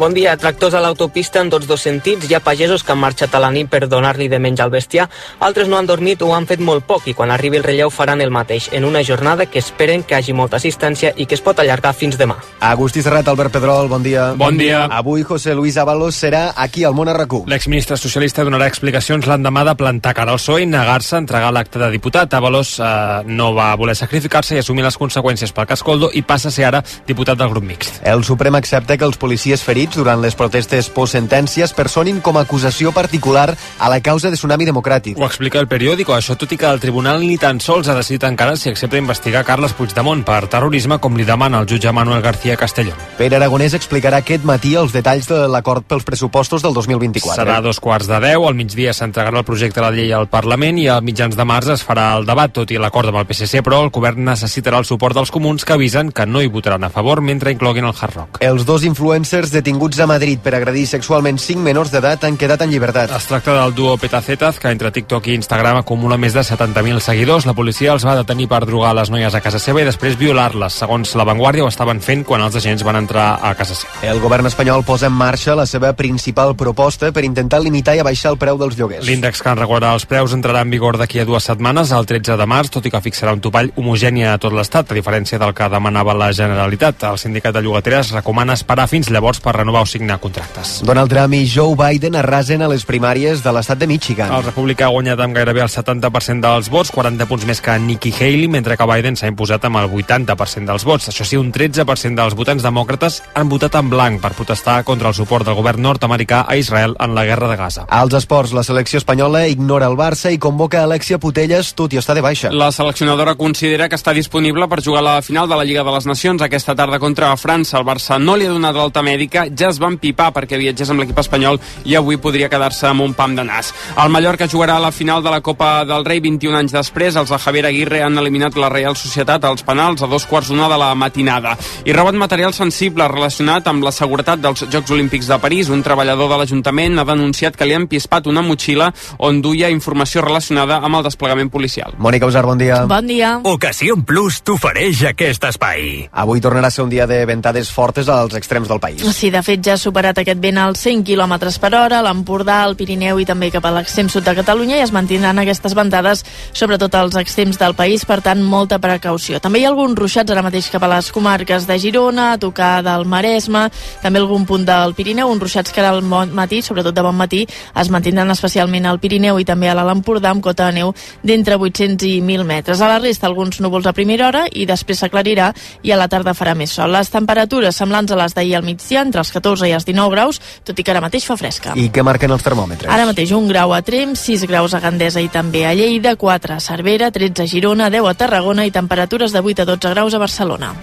Bon dia. Tractors a l'autopista en tots dos sentits. Hi ha pagesos que han marxat a la nit per donar-li de menjar al bestiar. Altres no han dormit o han fet molt poc i quan arribi el relleu faran el mateix en una jornada que esperen que hagi molta assistència i que es pot allargar fins demà. Agustí Serrat, Albert Pedrol, bon dia. Bon dia. Avui José Luis Ábalos serà aquí al món RQ. L'exministre socialista donarà explicacions l'endemà de plantar cara al PSOE i negar-se a entregar l'acte de diputat. Avalos eh, no va voler sacrificar-se i assumir les conseqüències pel cascoldo i passa a ser ara diputat del grup mixt. El Suprem accepta que els policies ferits durant les protestes post-sentència es personin com a acusació particular a la causa de Tsunami Democràtic. Ho explica el periòdico, això tot i que el tribunal ni tan sols ha decidit encara si accepta investigar Carles Puigdemont per terrorisme com li demana el jutge Manuel García Castellón. Pere Aragonès explicarà aquest matí els detalls de l'acord pels pressupostos del 2024. Serà a dos quarts de deu, al migdia s'entregarà el projecte de la llei al Parlament i a mitjans de març es farà el debat, tot i l'acord amb el PSC, però el govern necessitarà el suport dels comuns que avisen que no hi votaran a favor mentre incloguin el Hard Rock. Els dos influencers detinguts a Madrid per agredir sexualment cinc menors d'edat han quedat en llibertat. Es tracta del duo Petacetas, que entre TikTok i Instagram acumula més de 70.000 seguidors. La policia els va detenir per drogar les noies a casa seva i després violar-les. Segons La Vanguardia, ho estaven fent quan els agents van entrar a casa seva. El govern espanyol posa en marxa la seva principal proposta per intentar limitar i abaixar el preu dels lloguers. L'índex que en regularà els preus entrarà en vigor d'aquí a dues setmanes, el 13 de març, tot i que fixarà un topall homogèni a tot l'Estat, a diferència del que demanava la Generalitat. El sindicat de llogateres recomana esperar fins llavors per renovar o signar contractes. Donald Trump i Joe Biden arrasen a les primàries de l'estat de Michigan. El republicà ha guanyat amb gairebé el 70% dels vots, 40 punts més que Nikki Haley, mentre que Biden s'ha imposat amb el 80% dels vots. Això sí, un 13% dels votants demòcrates han votat en blanc per protestar contra el suport del govern nord-americà a Israel en la guerra de Gaza. Als esports, la selecció espanyola ignora el Barça i convoca Alexia Putelles, tot i està de baixa. La seleccionadora considera que està disponible per jugar a la final de la Lliga de les Nacions aquesta tarda contra França. El Barça no li ha donat l'alta mèdica, ja es van pipar perquè viatgés amb l'equip espanyol i avui podria quedar-se amb un pam de nas. El Mallorca jugarà a la final de la Copa del Rei 21 anys després. Els de Javier Aguirre han eliminat la Real Societat als penals a dos quarts d'una de la matinada. I rebot material sensible relacionat amb la seguretat dels Jocs Olímpics de París. Un treballador de l'Ajuntament ha denunciat que li han pispat una motxilla on duia informació relacionada amb el desplegament policial. Mònica Usar, bon dia. Bon dia. Ocasió Plus t'ofereix aquest espai. Avui tornarà a ser un dia de ventades fortes als extrems del país. Sí, de fet ja ha superat aquest vent als 100 km per hora, l'Empordà, al Pirineu i també cap a l'extrem sud de Catalunya i es mantindran aquestes ventades sobretot als extrems del país, per tant molta precaució. També hi ha alguns ruixats ara mateix cap a les comarques de Girona, a tocar del Maresme, també algun punt del Pirineu, uns ruixats que ara al matí, sobretot de bon matí, es mantindran especialment al Pirineu i també a l'Alt Empordà amb cota de neu d'entre 800 i 1.000 metres. A la resta alguns núvols a primera hora i després s'aclarirà i a la tarda farà més sol. Les temperatures semblants a les d'ahir al migdia, entre els 14 i els 19 graus, tot i que ara mateix fa fresca. I què marquen els termòmetres? Ara mateix un grau a Trem, 6 graus a Gandesa i també a Lleida, 4 a Cervera, 13 a Girona, 10 a Tarragona i temperatures de 8 a 12 graus a Barcelona.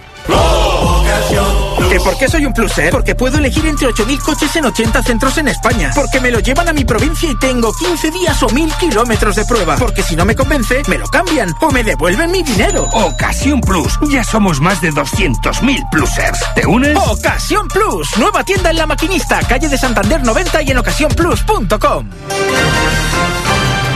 ¿Que por qué soy un pluser? Porque puedo elegir entre 8.000 coches en 80 centros en España. Porque me lo llevan a mi provincia y tengo 15 días o 1.000 kilómetros de prueba. Porque si no me convence, me lo cambian o me devuelven mi dinero. Ocasión Plus. Ya somos más de 200.000 plusers. ¿Te unes? Ocasión Plus. Nueva tienda en La Maquinista, calle de Santander 90 y en ocasiónplus.com.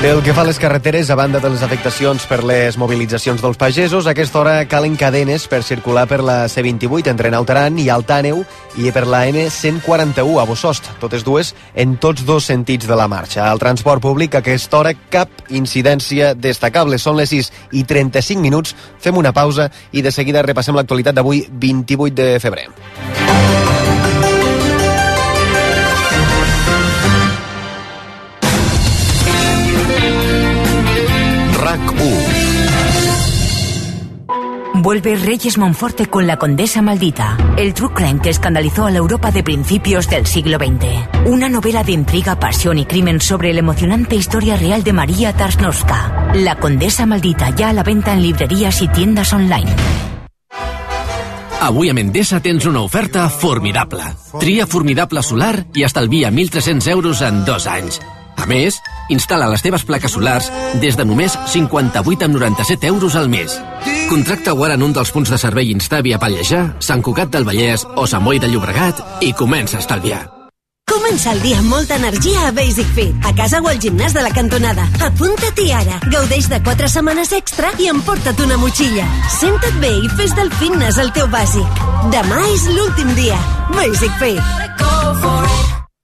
Pel que fa a les carreteres, a banda de les afectacions per les mobilitzacions dels pagesos, a aquesta hora calen cadenes per circular per la C28 entre Nautaran i Altàneu i per la N141 a Bossost, totes dues en tots dos sentits de la marxa. Al transport públic, a aquesta hora, cap incidència destacable. Són les 6 i 35 minuts, fem una pausa i de seguida repassem l'actualitat d'avui, 28 de febrer. Vuelve Reyes Monforte con La Condesa Maldita, el true crime que escandalizó a la Europa de principios del siglo XX. Una novela de intriga, pasión y crimen sobre la emocionante historia real de María Tarsnowska. La Condesa Maldita ya a la venta en librerías y tiendas online. Avui a Mendesa tens una oferta formidable. Tria formidable solar i estalvia 1.300 euros en dos anys. A més, instal·la les teves plaques solars des de només 58 amb 97 euros al mes. Contracta-ho ara en un dels punts de servei Instavi a Pallejà, Sant Cugat del Vallès o Sant Boi de Llobregat i comença a estalviar. Comença el dia amb molta energia a Basic Fit, a casa o al gimnàs de la cantonada. Apunta-t'hi ara. Gaudeix de 4 setmanes extra i emporta't una motxilla. Senta't bé i fes del fitness el teu bàsic. Demà és l'últim dia. Basic Fit.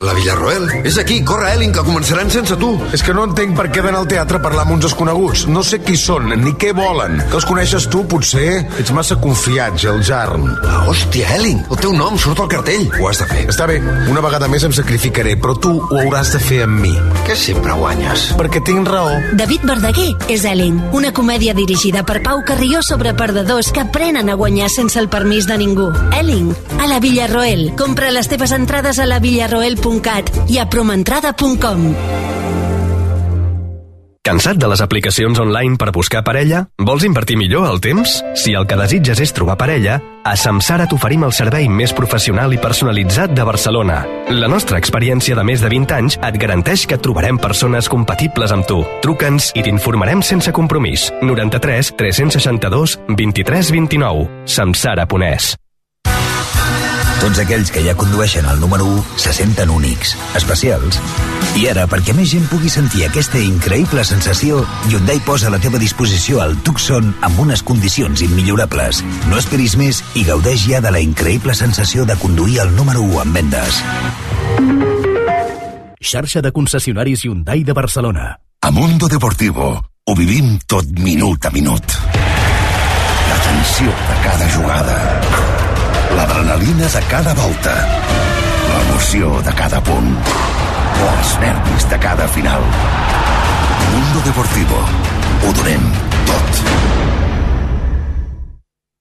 La Villarroel? És aquí, corre, Elin, que començaran sense tu. És que no entenc per què d'anar al teatre a parlar amb uns desconeguts. No sé qui són, ni què volen. Que els coneixes tu, potser? Ets massa confiat, el Jarn. Ah, hòstia, Elin, el teu nom surt al cartell. Ho has de fer. Està bé, una vegada més em sacrificaré, però tu ho hauràs de fer amb mi. Que sempre guanyes. Perquè tinc raó. David Verdaguer és Elling, una comèdia dirigida per Pau Carrió sobre perdedors que aprenen a guanyar sense el permís de ningú. Elling, a la Villarroel. Compra les teves entrades a la villarroel.cat i a promentrada.com. Cansat de les aplicacions online per buscar parella? Vols invertir millor el temps? Si el que desitges és trobar parella, a Samsara t'oferim el servei més professional i personalitzat de Barcelona. La nostra experiència de més de 20 anys et garanteix que trobarem persones compatibles amb tu. Truca'ns i t'informarem sense compromís. 93 362 23 29. Samsara.es tots aquells que ja condueixen el número 1 se senten únics, especials. I ara, perquè més gent pugui sentir aquesta increïble sensació, Hyundai posa a la teva disposició el Tucson amb unes condicions immillorables. No esperis més i gaudeix ja de la increïble sensació de conduir el número 1 en vendes. Xarxa de concessionaris Hyundai de Barcelona. A Mundo Deportivo ho vivim tot minut a minut. La tensió de cada jugada l'adrenalina de cada volta, l'emoció de cada punt, els nervis de cada final. Mundo Deportivo. Ho donem tot.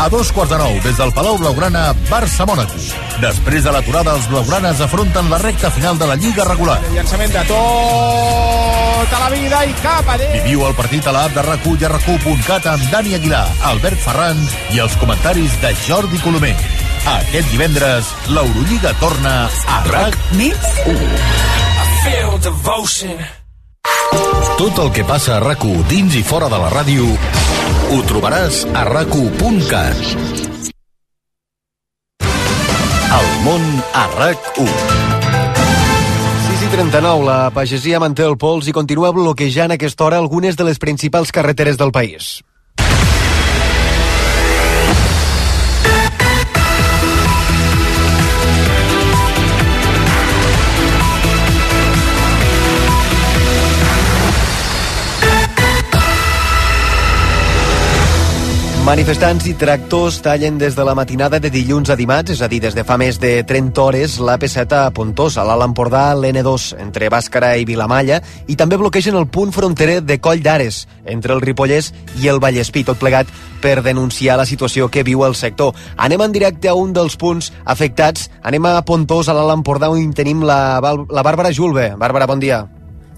a dos quarts de nou des del Palau Blaugrana Barça-Mònaco. Després de l'aturada, els blaugranes afronten la recta final de la Lliga regular. Llançament de tota la vida i cap a dins. Viviu el partit a l'app de rac i a rac amb Dani Aguilar, Albert Ferran i els comentaris de Jordi Colomer. Aquest divendres, l'Eurolliga torna a RAC més 1. Tot el que passa a rac dins i fora de la ràdio ho trobaràs a rac El món a RAC1. 6 i 39, la pagesia manté el pols i continua bloquejant a aquesta hora algunes de les principals carreteres del país. Manifestants i tractors tallen des de la matinada de dilluns a dimarts, és a dir, des de fa més de 30 hores, l'AP7 a Pontós, a l'Alt Empordà, l'N2, entre Bàscara i Vilamalla, i també bloquegen el punt fronterer de Coll d'Ares, entre el Ripollès i el Vallespí, tot plegat per denunciar la situació que viu el sector. Anem en directe a un dels punts afectats. Anem a Pontós, a l'Alt Empordà, on tenim la, la Bàrbara Julve. Bàrbara, bon dia.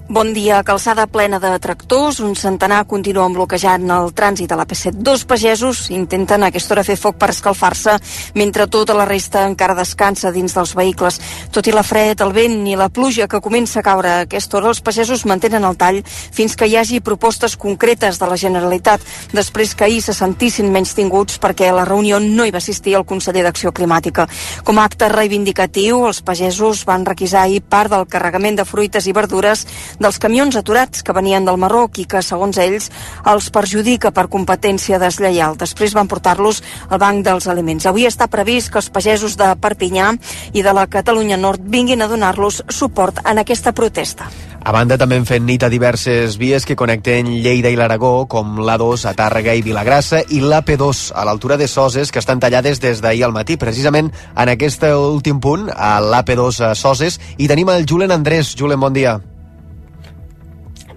Bon dia. Calçada plena de tractors. Un centenar continuen bloquejant el trànsit a la P7. Dos pagesos intenten a aquesta hora fer foc per escalfar-se, mentre tota la resta encara descansa dins dels vehicles. Tot i la fred, el vent i la pluja que comença a caure a aquesta hora, els pagesos mantenen el tall fins que hi hagi propostes concretes de la Generalitat, després que ahir se sentissin menys tinguts perquè a la reunió no hi va assistir el conseller d'Acció Climàtica. Com a acte reivindicatiu, els pagesos van requisar ahir part del carregament de fruites i verdures dels camions aturats que venien del Marroc i que, segons ells, els perjudica per competència deslleial. Després van portar-los al Banc dels Aliments. Avui està previst que els pagesos de Perpinyà i de la Catalunya Nord vinguin a donar-los suport en aquesta protesta. A banda, també hem fet nit a diverses vies que connecten Lleida i l'Aragó, com l'A2 a Tàrrega i Vilagrassa i l'AP2 a l'altura de Soses, que estan tallades des d'ahir al matí. Precisament en aquest últim punt, a l'AP2 a Soses, i tenim el Julen Andrés. Julen, bon dia.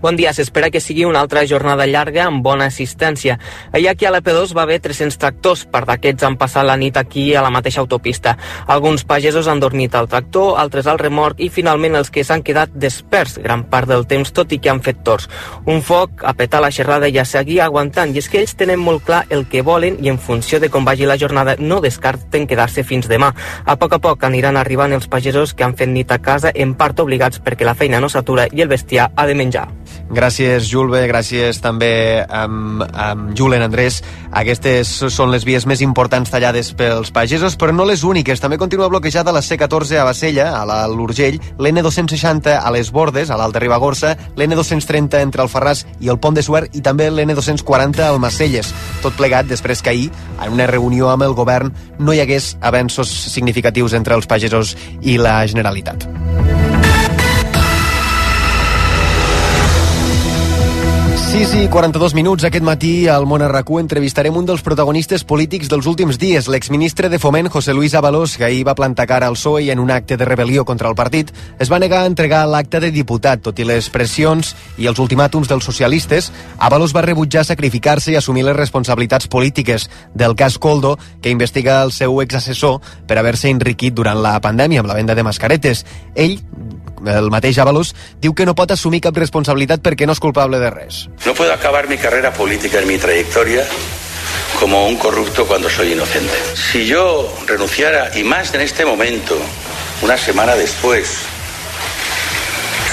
Bon dia, s'espera que sigui una altra jornada llarga amb bona assistència. Ahir aquí a l'AP2 va haver 300 tractors, part d'aquests han passat la nit aquí a la mateixa autopista. Alguns pagesos han dormit al tractor, altres al remorc i finalment els que s'han quedat desperts gran part del temps, tot i que han fet torns. Un foc a petar la xerrada i a seguir aguantant, i és que ells tenen molt clar el que volen i en funció de com vagi la jornada no descarten quedar-se fins demà. A poc a poc aniran arribant els pagesos que han fet nit a casa, en part obligats perquè la feina no s'atura i el bestiar ha de menjar. Gràcies, Julbe, gràcies també amb, amb Julen Andrés. Aquestes són les vies més importants tallades pels pagesos, però no les úniques. També continua bloquejada la C14 a Bassella, a l'Urgell, l'N260 a les Bordes, a l'Alta Ribagorça, l'N230 entre el Ferràs i el Pont de Suert i també l'N240 al Macelles. Tot plegat després que ahir, en una reunió amb el govern, no hi hagués avenços significatius entre els pagesos i la Generalitat. 6 i 42 minuts aquest matí al Món RQ entrevistarem un dels protagonistes polítics dels últims dies, l'exministre de Foment, José Luis Avalos, que ahir va plantar cara al PSOE i en un acte de rebel·lió contra el partit es va negar a entregar l'acte de diputat, tot i les pressions i els ultimàtums dels socialistes. Avalos va rebutjar sacrificar-se i assumir les responsabilitats polítiques del cas Coldo, que investiga el seu exassessor per haver-se enriquit durant la pandèmia amb la venda de mascaretes. Ell el mateix Avalos diu que no pot assumir cap responsabilitat perquè no és culpable de res. No puedo acabar mi carrera política en mi trayectoria como un corrupto cuando soy inocente. Si yo renunciara, y más en este momento, una semana después,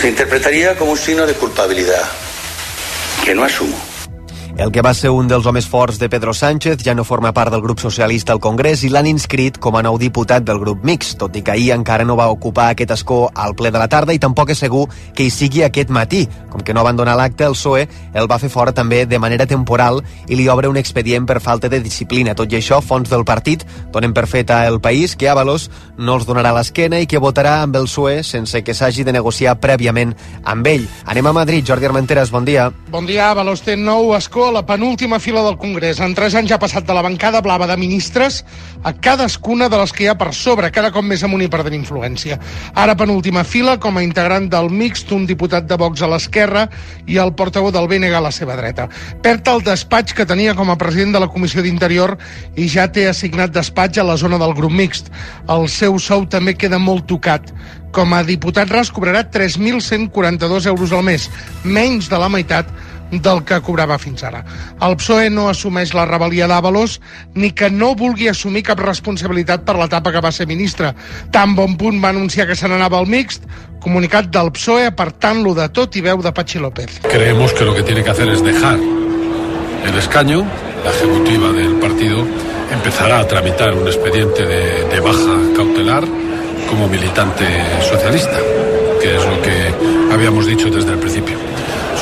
se interpretaría como un signo de culpabilidad que no asumo. El que va ser un dels homes forts de Pedro Sánchez ja no forma part del grup socialista al Congrés i l'han inscrit com a nou diputat del grup mix, tot i que ahir encara no va ocupar aquest escó al ple de la tarda i tampoc és segur que hi sigui aquest matí. Com que no van donar l'acte, el PSOE el va fer fora també de manera temporal i li obre un expedient per falta de disciplina. Tot i això, fons del partit donen per feta el país que Avalos no els donarà l'esquena i que votarà amb el PSOE sense que s'hagi de negociar prèviament amb ell. Anem a Madrid. Jordi Armenteres, bon dia. Bon dia, Avalos té nou escó a la penúltima fila del Congrés. En tres anys ha passat de la bancada blava de ministres a cadascuna de les que hi ha per sobre, cada cop més amunt i perdent influència. Ara penúltima fila com a integrant del mixt, un diputat de Vox a l'esquerra i el portaveu del BNG a la seva dreta. Perd el despatx que tenia com a president de la Comissió d'Interior i ja té assignat despatx a la zona del grup mixt. El seu sou també queda molt tocat. Com a diputat ras cobrarà 3.142 euros al mes, menys de la meitat del que cobrava fins ara. El PSOE no assumeix la rebel·lia d'Avalos ni que no vulgui assumir cap responsabilitat per l'etapa que va ser ministre. Tan bon punt va anunciar que se n'anava al mixt, comunicat del PSOE apartant-lo de tot i veu de Pachi López. Creemos que lo que tiene que hacer es dejar el escaño, la ejecutiva del partido empezará a tramitar un expediente de, de baja cautelar como militante socialista, que es lo que habíamos dicho desde el principio.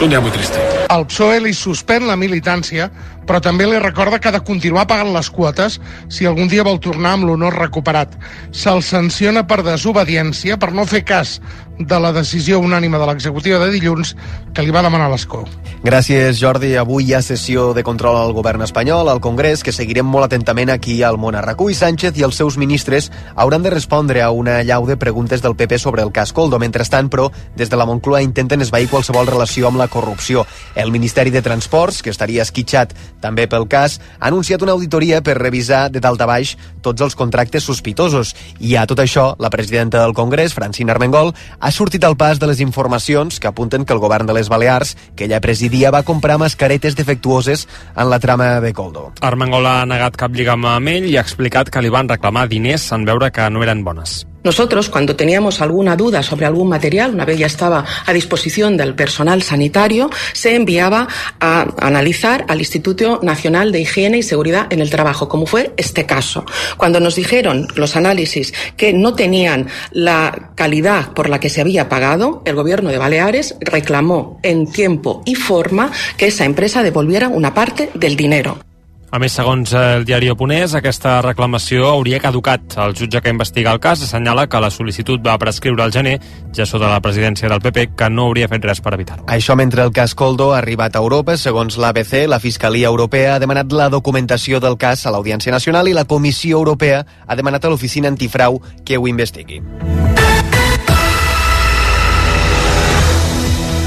És un dia molt trist. El PSOE li suspèn la militància, però també li recorda que ha de continuar pagant les quotes si algun dia vol tornar amb l'honor recuperat. Se'l sanciona per desobediència, per no fer cas de la decisió unànima de l'executiva de dilluns que li va demanar l'escó. Gràcies, Jordi. Avui hi ha sessió de control al govern espanyol, al Congrés, que seguirem molt atentament aquí al món. Racull Sánchez i els seus ministres hauran de respondre a una llau de preguntes del PP sobre el cas Coldo. Mentrestant, però, des de la Moncloa intenten esvair qualsevol relació amb la corrupció. El Ministeri de Transports, que estaria esquitxat també pel cas, ha anunciat una auditoria per revisar de dalt a baix tots els contractes sospitosos. I a tot això, la presidenta del Congrés, Francina Armengol, ha sortit al pas de les informacions que apunten que el govern de les Balears, que ella presidia, va comprar mascaretes defectuoses en la trama de Coldo. Armengol ha negat cap lligam amb ell i ha explicat que li van reclamar diners en veure que no eren bones. Nosotros, cuando teníamos alguna duda sobre algún material, una vez ya estaba a disposición del personal sanitario, se enviaba a analizar al Instituto Nacional de Higiene y Seguridad en el Trabajo, como fue este caso. Cuando nos dijeron los análisis que no tenían la calidad por la que se había pagado, el Gobierno de Baleares reclamó en tiempo y forma que esa empresa devolviera una parte del dinero. A més, segons el diari Oponès, aquesta reclamació hauria caducat. El jutge que investiga el cas assenyala que la sol·licitud va prescriure al gener, ja sota la presidència del PP, que no hauria fet res per evitar-ho. Això mentre el cas Coldo ha arribat a Europa, segons l'ABC, la Fiscalia Europea ha demanat la documentació del cas a l'Audiència Nacional i la Comissió Europea ha demanat a l'Oficina Antifrau que ho investigui.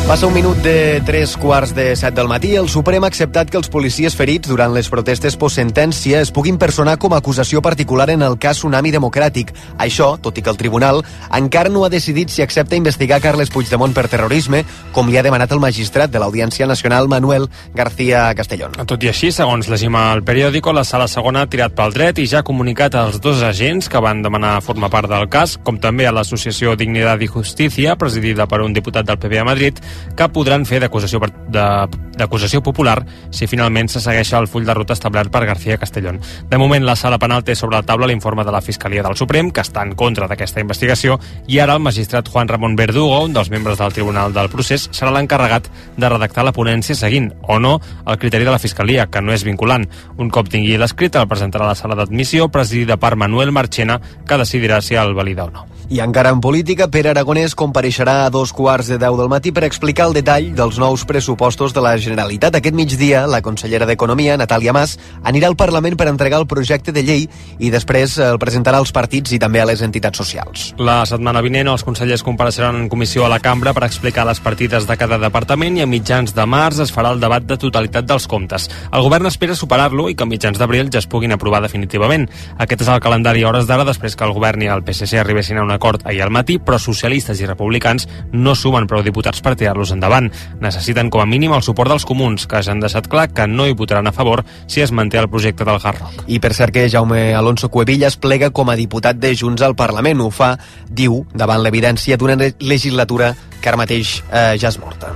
Passa un minut de tres quarts de set del matí. El Suprem ha acceptat que els policies ferits durant les protestes post-sentència es puguin personar com a acusació particular en el cas Tsunami Democràtic. Això, tot i que el tribunal encara no ha decidit si accepta investigar Carles Puigdemont per terrorisme, com li ha demanat el magistrat de l'Audiència Nacional Manuel García Castellón. Tot i així, segons llegim al periòdico, la sala segona ha tirat pel dret i ja ha comunicat als dos agents que van demanar formar part del cas, com també a l'associació Dignidad y Justicia, presidida per un diputat del PP a Madrid, que podran fer d'acusació popular si finalment se segueix el full de ruta establert per García Castellón. De moment, la sala penal té sobre la taula l'informe de la Fiscalia del Suprem, que està en contra d'aquesta investigació, i ara el magistrat Juan Ramon Verdugo, un dels membres del Tribunal del Procés, serà l'encarregat de redactar la ponència seguint, o no, el criteri de la Fiscalia, que no és vinculant. Un cop tingui l'escrit, el presentarà a la sala d'admissió, presidida per Manuel Marchena, que decidirà si el valida o no. I encara en política, Pere Aragonès compareixerà a dos quarts de deu del matí per explicar el detall dels nous pressupostos de la Generalitat. Aquest migdia, la consellera d'Economia, Natàlia Mas, anirà al Parlament per entregar el projecte de llei i després el presentarà als partits i també a les entitats socials. La setmana vinent els consellers compareixeran en comissió a la cambra per explicar les partides de cada departament i a mitjans de març es farà el debat de totalitat dels comptes. El govern espera superar-lo i que a mitjans d'abril ja es puguin aprovar definitivament. Aquest és el calendari hores d'ara després que el govern i el PSC arribessin a un acord ahir al matí, però socialistes i republicans no sumen prou diputats per tirar-los endavant. Necessiten com a mínim el suport dels comuns, que ja han deixat clar que no hi votaran a favor si es manté el projecte del Hard Rock. I per cert que Jaume Alonso Cuevillas plega com a diputat de Junts al Parlament. Ho fa, diu, davant l'evidència d'una legislatura que ara mateix eh, ja és morta.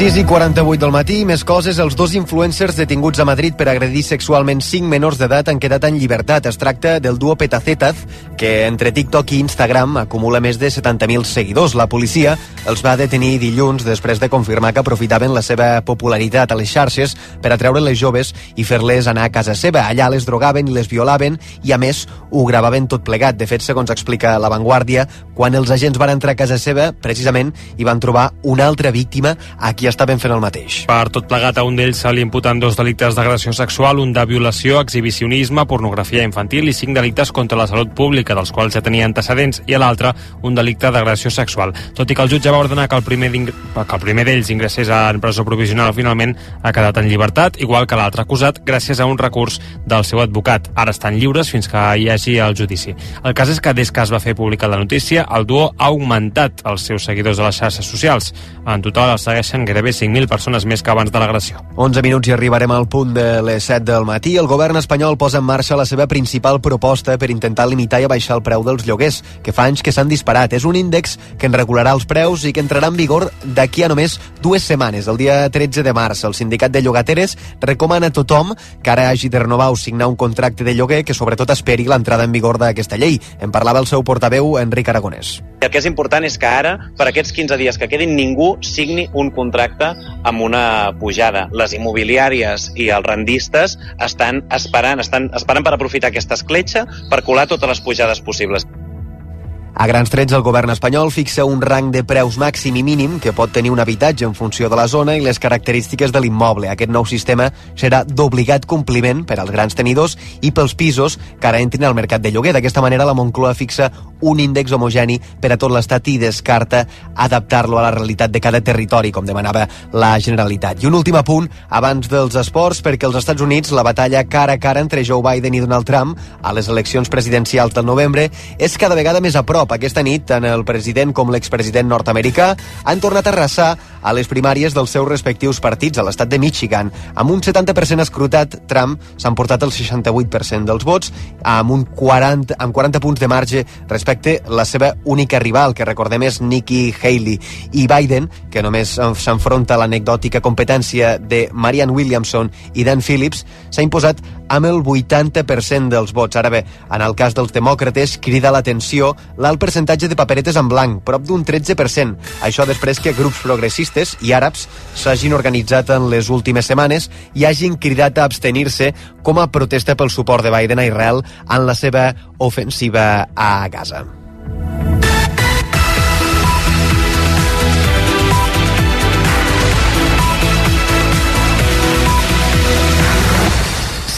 6 i 48 del matí, més coses, els dos influencers detinguts a Madrid per agredir sexualment 5 menors d'edat han quedat en llibertat. Es tracta del duo Petacetas, que entre TikTok i Instagram acumula més de 70.000 seguidors. La policia els va detenir dilluns després de confirmar que aprofitaven la seva popularitat a les xarxes per atreure les joves i fer-les anar a casa seva. Allà les drogaven i les violaven i, a més, ho gravaven tot plegat. De fet, segons explica La Vanguardia, quan els agents van entrar a casa seva, precisament, hi van trobar una altra víctima a qui estaven fent el mateix. Per tot plegat, a un d'ells se li imputen dos delictes d'agressió sexual, un de violació, exhibicionisme, pornografia infantil i cinc delictes contra la salut pública, dels quals ja tenia antecedents, i a l'altre, un delicte d'agressió sexual. Tot i que el jutge va ordenar que el primer, que el primer d'ells ingressés en presó provisional, finalment ha quedat en llibertat, igual que l'altre acusat, gràcies a un recurs del seu advocat. Ara estan lliures fins que hi hagi el judici. El cas és que des que es va fer pública la notícia, el duo ha augmentat els seus seguidors a les xarxes socials. En total els segueixen gairebé 5.000 persones més que abans de l'agressió. 11 minuts i arribarem al punt de les 7 del matí. El govern espanyol posa en marxa la seva principal proposta per intentar limitar i abaixar el preu dels lloguers, que fa anys que s'han disparat. És un índex que en regularà els preus i que entrarà en vigor d'aquí a només dues setmanes, el dia 13 de març. El sindicat de llogateres recomana a tothom que ara hagi de renovar o signar un contracte de lloguer que sobretot esperi l'entrada en vigor d'aquesta llei. En parlava el seu portaveu, Enric Aragonès. El que és important és que ara, per aquests 15 dies que quedin, ningú signi un contracte amb una pujada. Les immobiliàries i els rendistes estan esperant, estan esperant per aprofitar aquesta escletxa per colar totes les pujades possibles. A grans trets, el govern espanyol fixa un rang de preus màxim i mínim que pot tenir un habitatge en funció de la zona i les característiques de l'immoble. Aquest nou sistema serà d'obligat compliment per als grans tenidors i pels pisos que ara entrin al mercat de lloguer. D'aquesta manera, la Moncloa fixa un índex homogeni per a tot l'Estat i descarta adaptar-lo a la realitat de cada territori, com demanava la Generalitat. I un últim apunt abans dels esports, perquè als Estats Units la batalla cara a cara entre Joe Biden i Donald Trump a les eleccions presidencials del novembre és cada vegada més a prop. Cop aquesta nit, tant el president com l'expresident nord-americà han tornat a arrasar a les primàries dels seus respectius partits a l'estat de Michigan. Amb un 70% escrutat, Trump s'ha emportat el 68% dels vots, amb, un 40, amb 40 punts de marge respecte la seva única rival, que recordem és Nikki Haley. I Biden, que només s'enfronta a l'anecdòtica competència de Marianne Williamson i Dan Phillips, s'ha imposat amb el 80% dels vots. Ara bé, en el cas dels demòcrates, crida l'atenció l'alt percentatge de paperetes en blanc, prop d'un 13%. Això després que grups progressistes i àrabs s'hagin organitzat en les últimes setmanes i hagin cridat a abstenir-se com a protesta pel suport de Biden a Israel en la seva ofensiva a Gaza.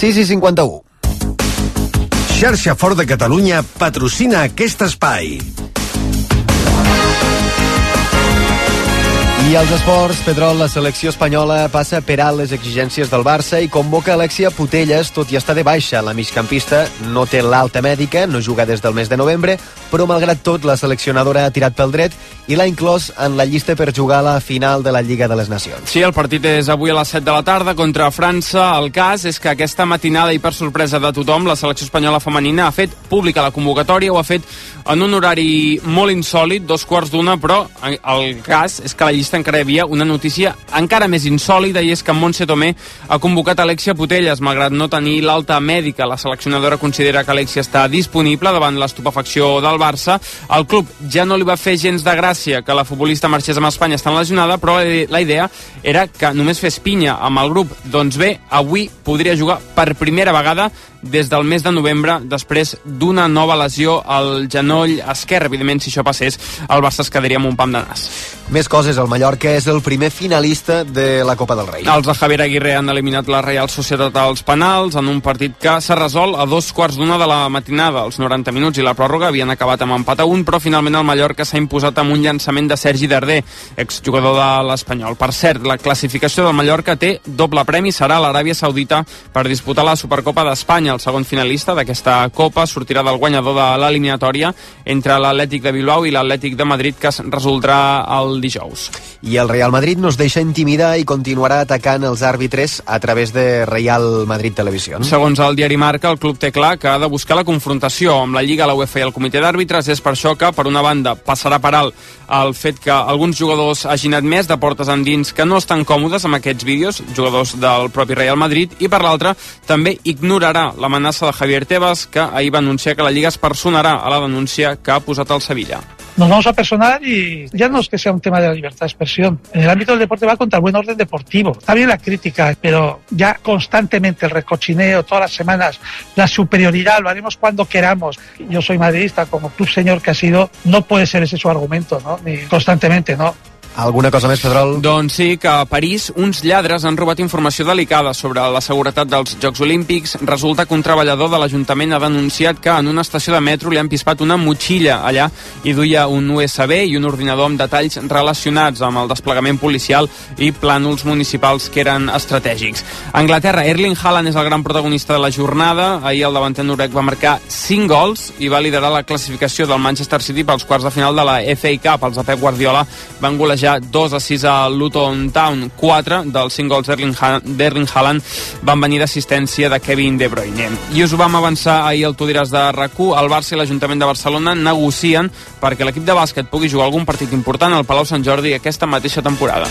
Sis i 51. Xarxa Fort de Catalunya patrocina aquest espai. I als esports, Pedrol, la selecció espanyola passa per alt les exigències del Barça i convoca Alexia Putelles, tot i estar de baixa. La migcampista no té l'alta mèdica, no juga des del mes de novembre, però malgrat tot la seleccionadora ha tirat pel dret i l'ha inclòs en la llista per jugar a la final de la Lliga de les Nacions. Sí, el partit és avui a les 7 de la tarda contra França. El cas és que aquesta matinada i per sorpresa de tothom, la selecció espanyola femenina ha fet pública la convocatòria, ho ha fet en un horari molt insòlid, dos quarts d'una, però el cas és que la llista hi havia una notícia encara més insòlida i és que Montse Tomé ha convocat Alexia Putelles, malgrat no tenir l'alta mèdica. La seleccionadora considera que Alexia està disponible davant l'estupefacció del Barça. El club ja no li va fer gens de gràcia que la futbolista marxés amb Espanya estant lesionada, però la idea era que només fes pinya amb el grup. Doncs bé, avui podria jugar per primera vegada des del mes de novembre, després d'una nova lesió al genoll esquerre. Evidentment, si això passés, el Barça es quedaria amb un pam de nas. Més coses, el Mallorca és el primer finalista de la Copa del Rei. Els de Javier Aguirre han eliminat la Real Societat als penals en un partit que s'ha resolt a dos quarts d'una de la matinada. Els 90 minuts i la pròrroga havien acabat amb empat a un, però finalment el Mallorca s'ha imposat amb un llançament de Sergi Darder, exjugador de l'Espanyol. Per cert, la classificació del Mallorca té doble premi, serà l'Aràbia Saudita per disputar la Supercopa d'Espanya. El segon finalista d'aquesta Copa sortirà del guanyador de l'eliminatòria entre l'Atlètic de Bilbao i l'Atlètic de Madrid, que es resoldrà el dijous. I el Real Madrid no es deixa intimidar i continuarà atacant els àrbitres a través de Real Madrid Televisió. Segons el diari Marca, el club té clar que ha de buscar la confrontació amb la Lliga, la UEFA i el comitè d'àrbitres. És per això que, per una banda, passarà per alt el fet que alguns jugadors hagin admès de portes endins que no estan còmodes amb aquests vídeos, jugadors del propi Real Madrid, i per l'altra també ignorarà l'amenaça de Javier Tebas, que ahir va anunciar que la Lliga es personarà a la denúncia que ha posat al Sevilla. nos vamos a personar y ya no es que sea un tema de la libertad de expresión. En el ámbito del deporte va contra el buen orden deportivo. Está bien la crítica, pero ya constantemente el recochineo, todas las semanas, la superioridad, lo haremos cuando queramos. Yo soy madridista, como club señor que ha sido, no puede ser ese su argumento, ¿no? Ni constantemente, ¿no? Alguna cosa més, Pedrol? Doncs sí, que a París uns lladres han robat informació delicada sobre la seguretat dels Jocs Olímpics. Resulta que un treballador de l'Ajuntament ha denunciat que en una estació de metro li han pispat una motxilla allà i duia un USB i un ordinador amb detalls relacionats amb el desplegament policial i plànols municipals que eren estratègics. A Anglaterra, Erling Haaland és el gran protagonista de la jornada. Ahir el davanter norec va marcar 5 gols i va liderar la classificació del Manchester City pels quarts de final de la FA Cup. Els de Pep Guardiola van golejar ja 2 a 6 a Luton Town, 4 dels 5 gols d'Erling Haaland van venir d'assistència de Kevin De Bruyne. I us ho vam avançar ahir al Tu diràs de rac el Barça i l'Ajuntament de Barcelona negocien perquè l'equip de bàsquet pugui jugar algun partit important al Palau Sant Jordi aquesta mateixa temporada.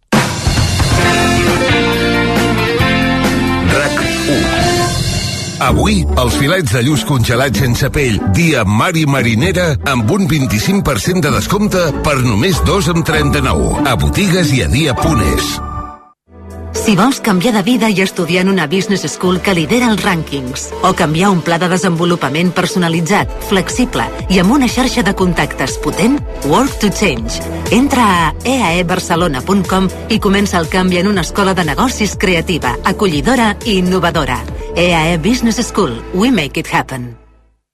Avui, els filets de lluç congelats sense pell, dia mar i marinera, amb un 25% de descompte per només 2,39. A botigues i a dia.es. Si vols canviar de vida i estudiar en una business school que lidera els rànquings, o canviar un pla de desenvolupament personalitzat, flexible i amb una xarxa de contactes potent, Work to Change. Entra a eaebarcelona.com i comença el canvi en una escola de negocis creativa, acollidora i innovadora. EAE Business School. We make it happen.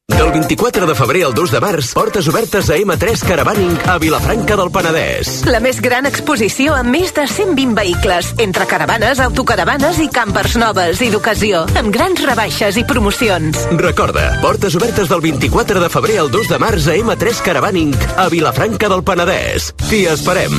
Del 24 de febrer al 2 de març, portes obertes a M3 Caravaning a Vilafranca del Penedès. La més gran exposició amb més de 120 vehicles, entre caravanes, autocaravanes i campers noves i d'ocasió, amb grans rebaixes i promocions. Recorda, portes obertes del 24 de febrer al 2 de març a M3 Caravaning a Vilafranca del Penedès. T'hi esperem.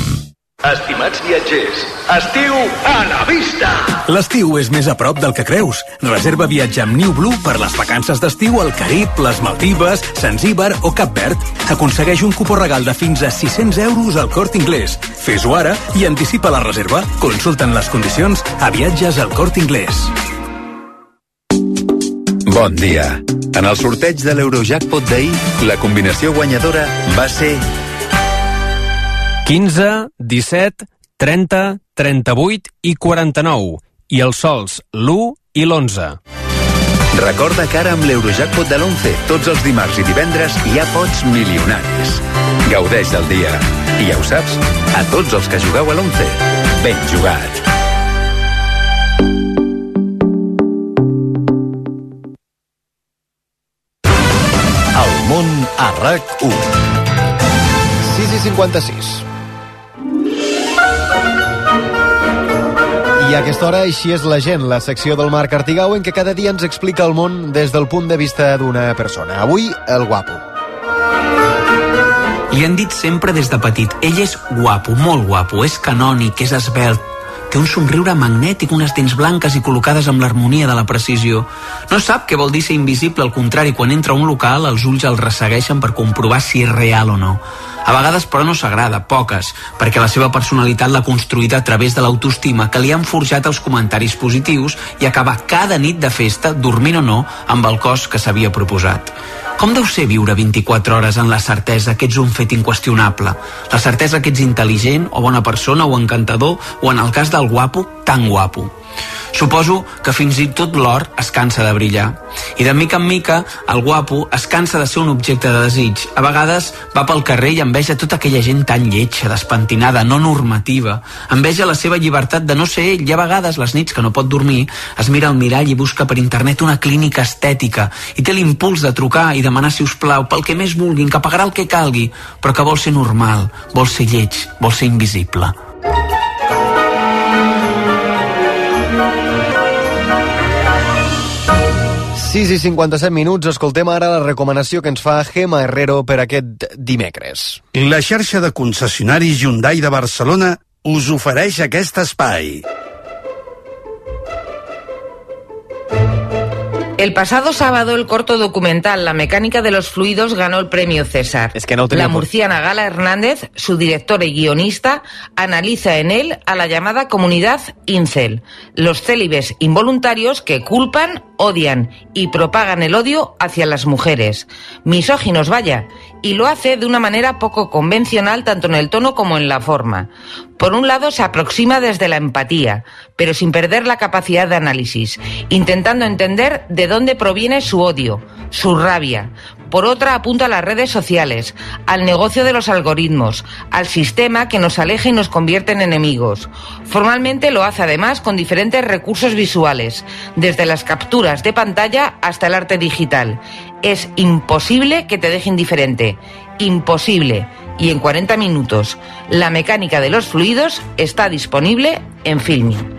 Estimats viatgers, estiu a la vista! L'estiu és més a prop del que creus. Reserva viatge amb New Blue per les vacances d'estiu al Carib, les Maldives, Zanzíbar o Cap Verd. Aconsegueix un cupó regal de fins a 600 euros al Cort Inglés. Fes-ho ara i anticipa la reserva. Consulten les condicions a viatges al Cort Inglés. Bon dia. En el sorteig de l'Eurojackpot d'ahir, la combinació guanyadora va ser 15, 17, 30, 38 i 49. I els sols l'1 i l'11. Recorda que ara amb l'Eurojackpot de l'11, tots els dimarts i divendres hi ha pots milionaris. Gaudeix del dia. I ja ho saps, a tots els que jugueu a l'11, ben jugat. El món a RAC1. 6 i 56. I a aquesta hora així és la gent, la secció del Marc Artigau en què cada dia ens explica el món des del punt de vista d'una persona. Avui, el guapo. Li han dit sempre des de petit, ell és guapo, molt guapo, és canònic, és esbelt, té un somriure magnètic, unes dents blanques i col·locades amb l'harmonia de la precisió. No sap què vol dir ser invisible, al contrari, quan entra a un local els ulls el ressegueixen per comprovar si és real o no. A vegades, però, no s'agrada, poques, perquè la seva personalitat l'ha construïda a través de l'autoestima que li han forjat els comentaris positius i acabar cada nit de festa, dormint o no, amb el cos que s'havia proposat. Com deu ser viure 24 hores en la certesa que ets un fet inqüestionable? La certesa que ets intel·ligent, o bona persona, o encantador, o en el cas del guapo, tan guapo. Suposo que fins i tot l'or es cansa de brillar. I de mica en mica, el guapo es cansa de ser un objecte de desig. A vegades va pel carrer i enveja tota aquella gent tan lletja, despentinada, no normativa. Enveja la seva llibertat de no ser ell i a vegades, les nits que no pot dormir, es mira al mirall i busca per internet una clínica estètica i té l'impuls de trucar i demanar, si us plau, pel que més vulguin, que pagarà el que calgui, però que vol ser normal, vol ser lleig, vol ser invisible. 6 i 57 minuts, escoltem ara la recomanació que ens fa Gema Herrero per aquest dimecres. La xarxa de concessionaris Hyundai de Barcelona us ofereix aquest espai. El pasado sábado el corto documental La mecánica de los fluidos ganó el premio César. Es que no La murciana Gala Hernández, su directora y guionista, analiza en él a la llamada comunidad incel, los célibes involuntarios que culpan, odian y propagan el odio hacia las mujeres. Misóginos, vaya. Y lo hace de una manera poco convencional tanto en el tono como en la forma. Por un lado, se aproxima desde la empatía, pero sin perder la capacidad de análisis, intentando entender de dónde proviene su odio, su rabia. Por otra, apunta a las redes sociales, al negocio de los algoritmos, al sistema que nos aleja y nos convierte en enemigos. Formalmente lo hace además con diferentes recursos visuales, desde las capturas de pantalla hasta el arte digital. Es imposible que te deje indiferente. Imposible. Y en 40 minutos, la mecánica de los fluidos está disponible en Filming.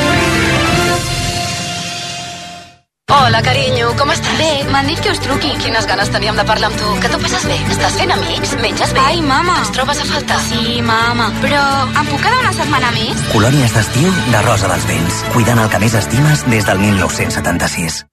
Hola, carinyo, com estàs? Bé, m'han dit que us truqui. Quines ganes teníem de parlar amb tu. Que tu passes bé? Estàs fent amics? Menges bé? Ai, mama. Ens trobes a faltar? Sí, mama. Però em puc quedar una setmana més? Colònies d'estiu de Rosa dels Vents. Cuidant el que més estimes des del 1976.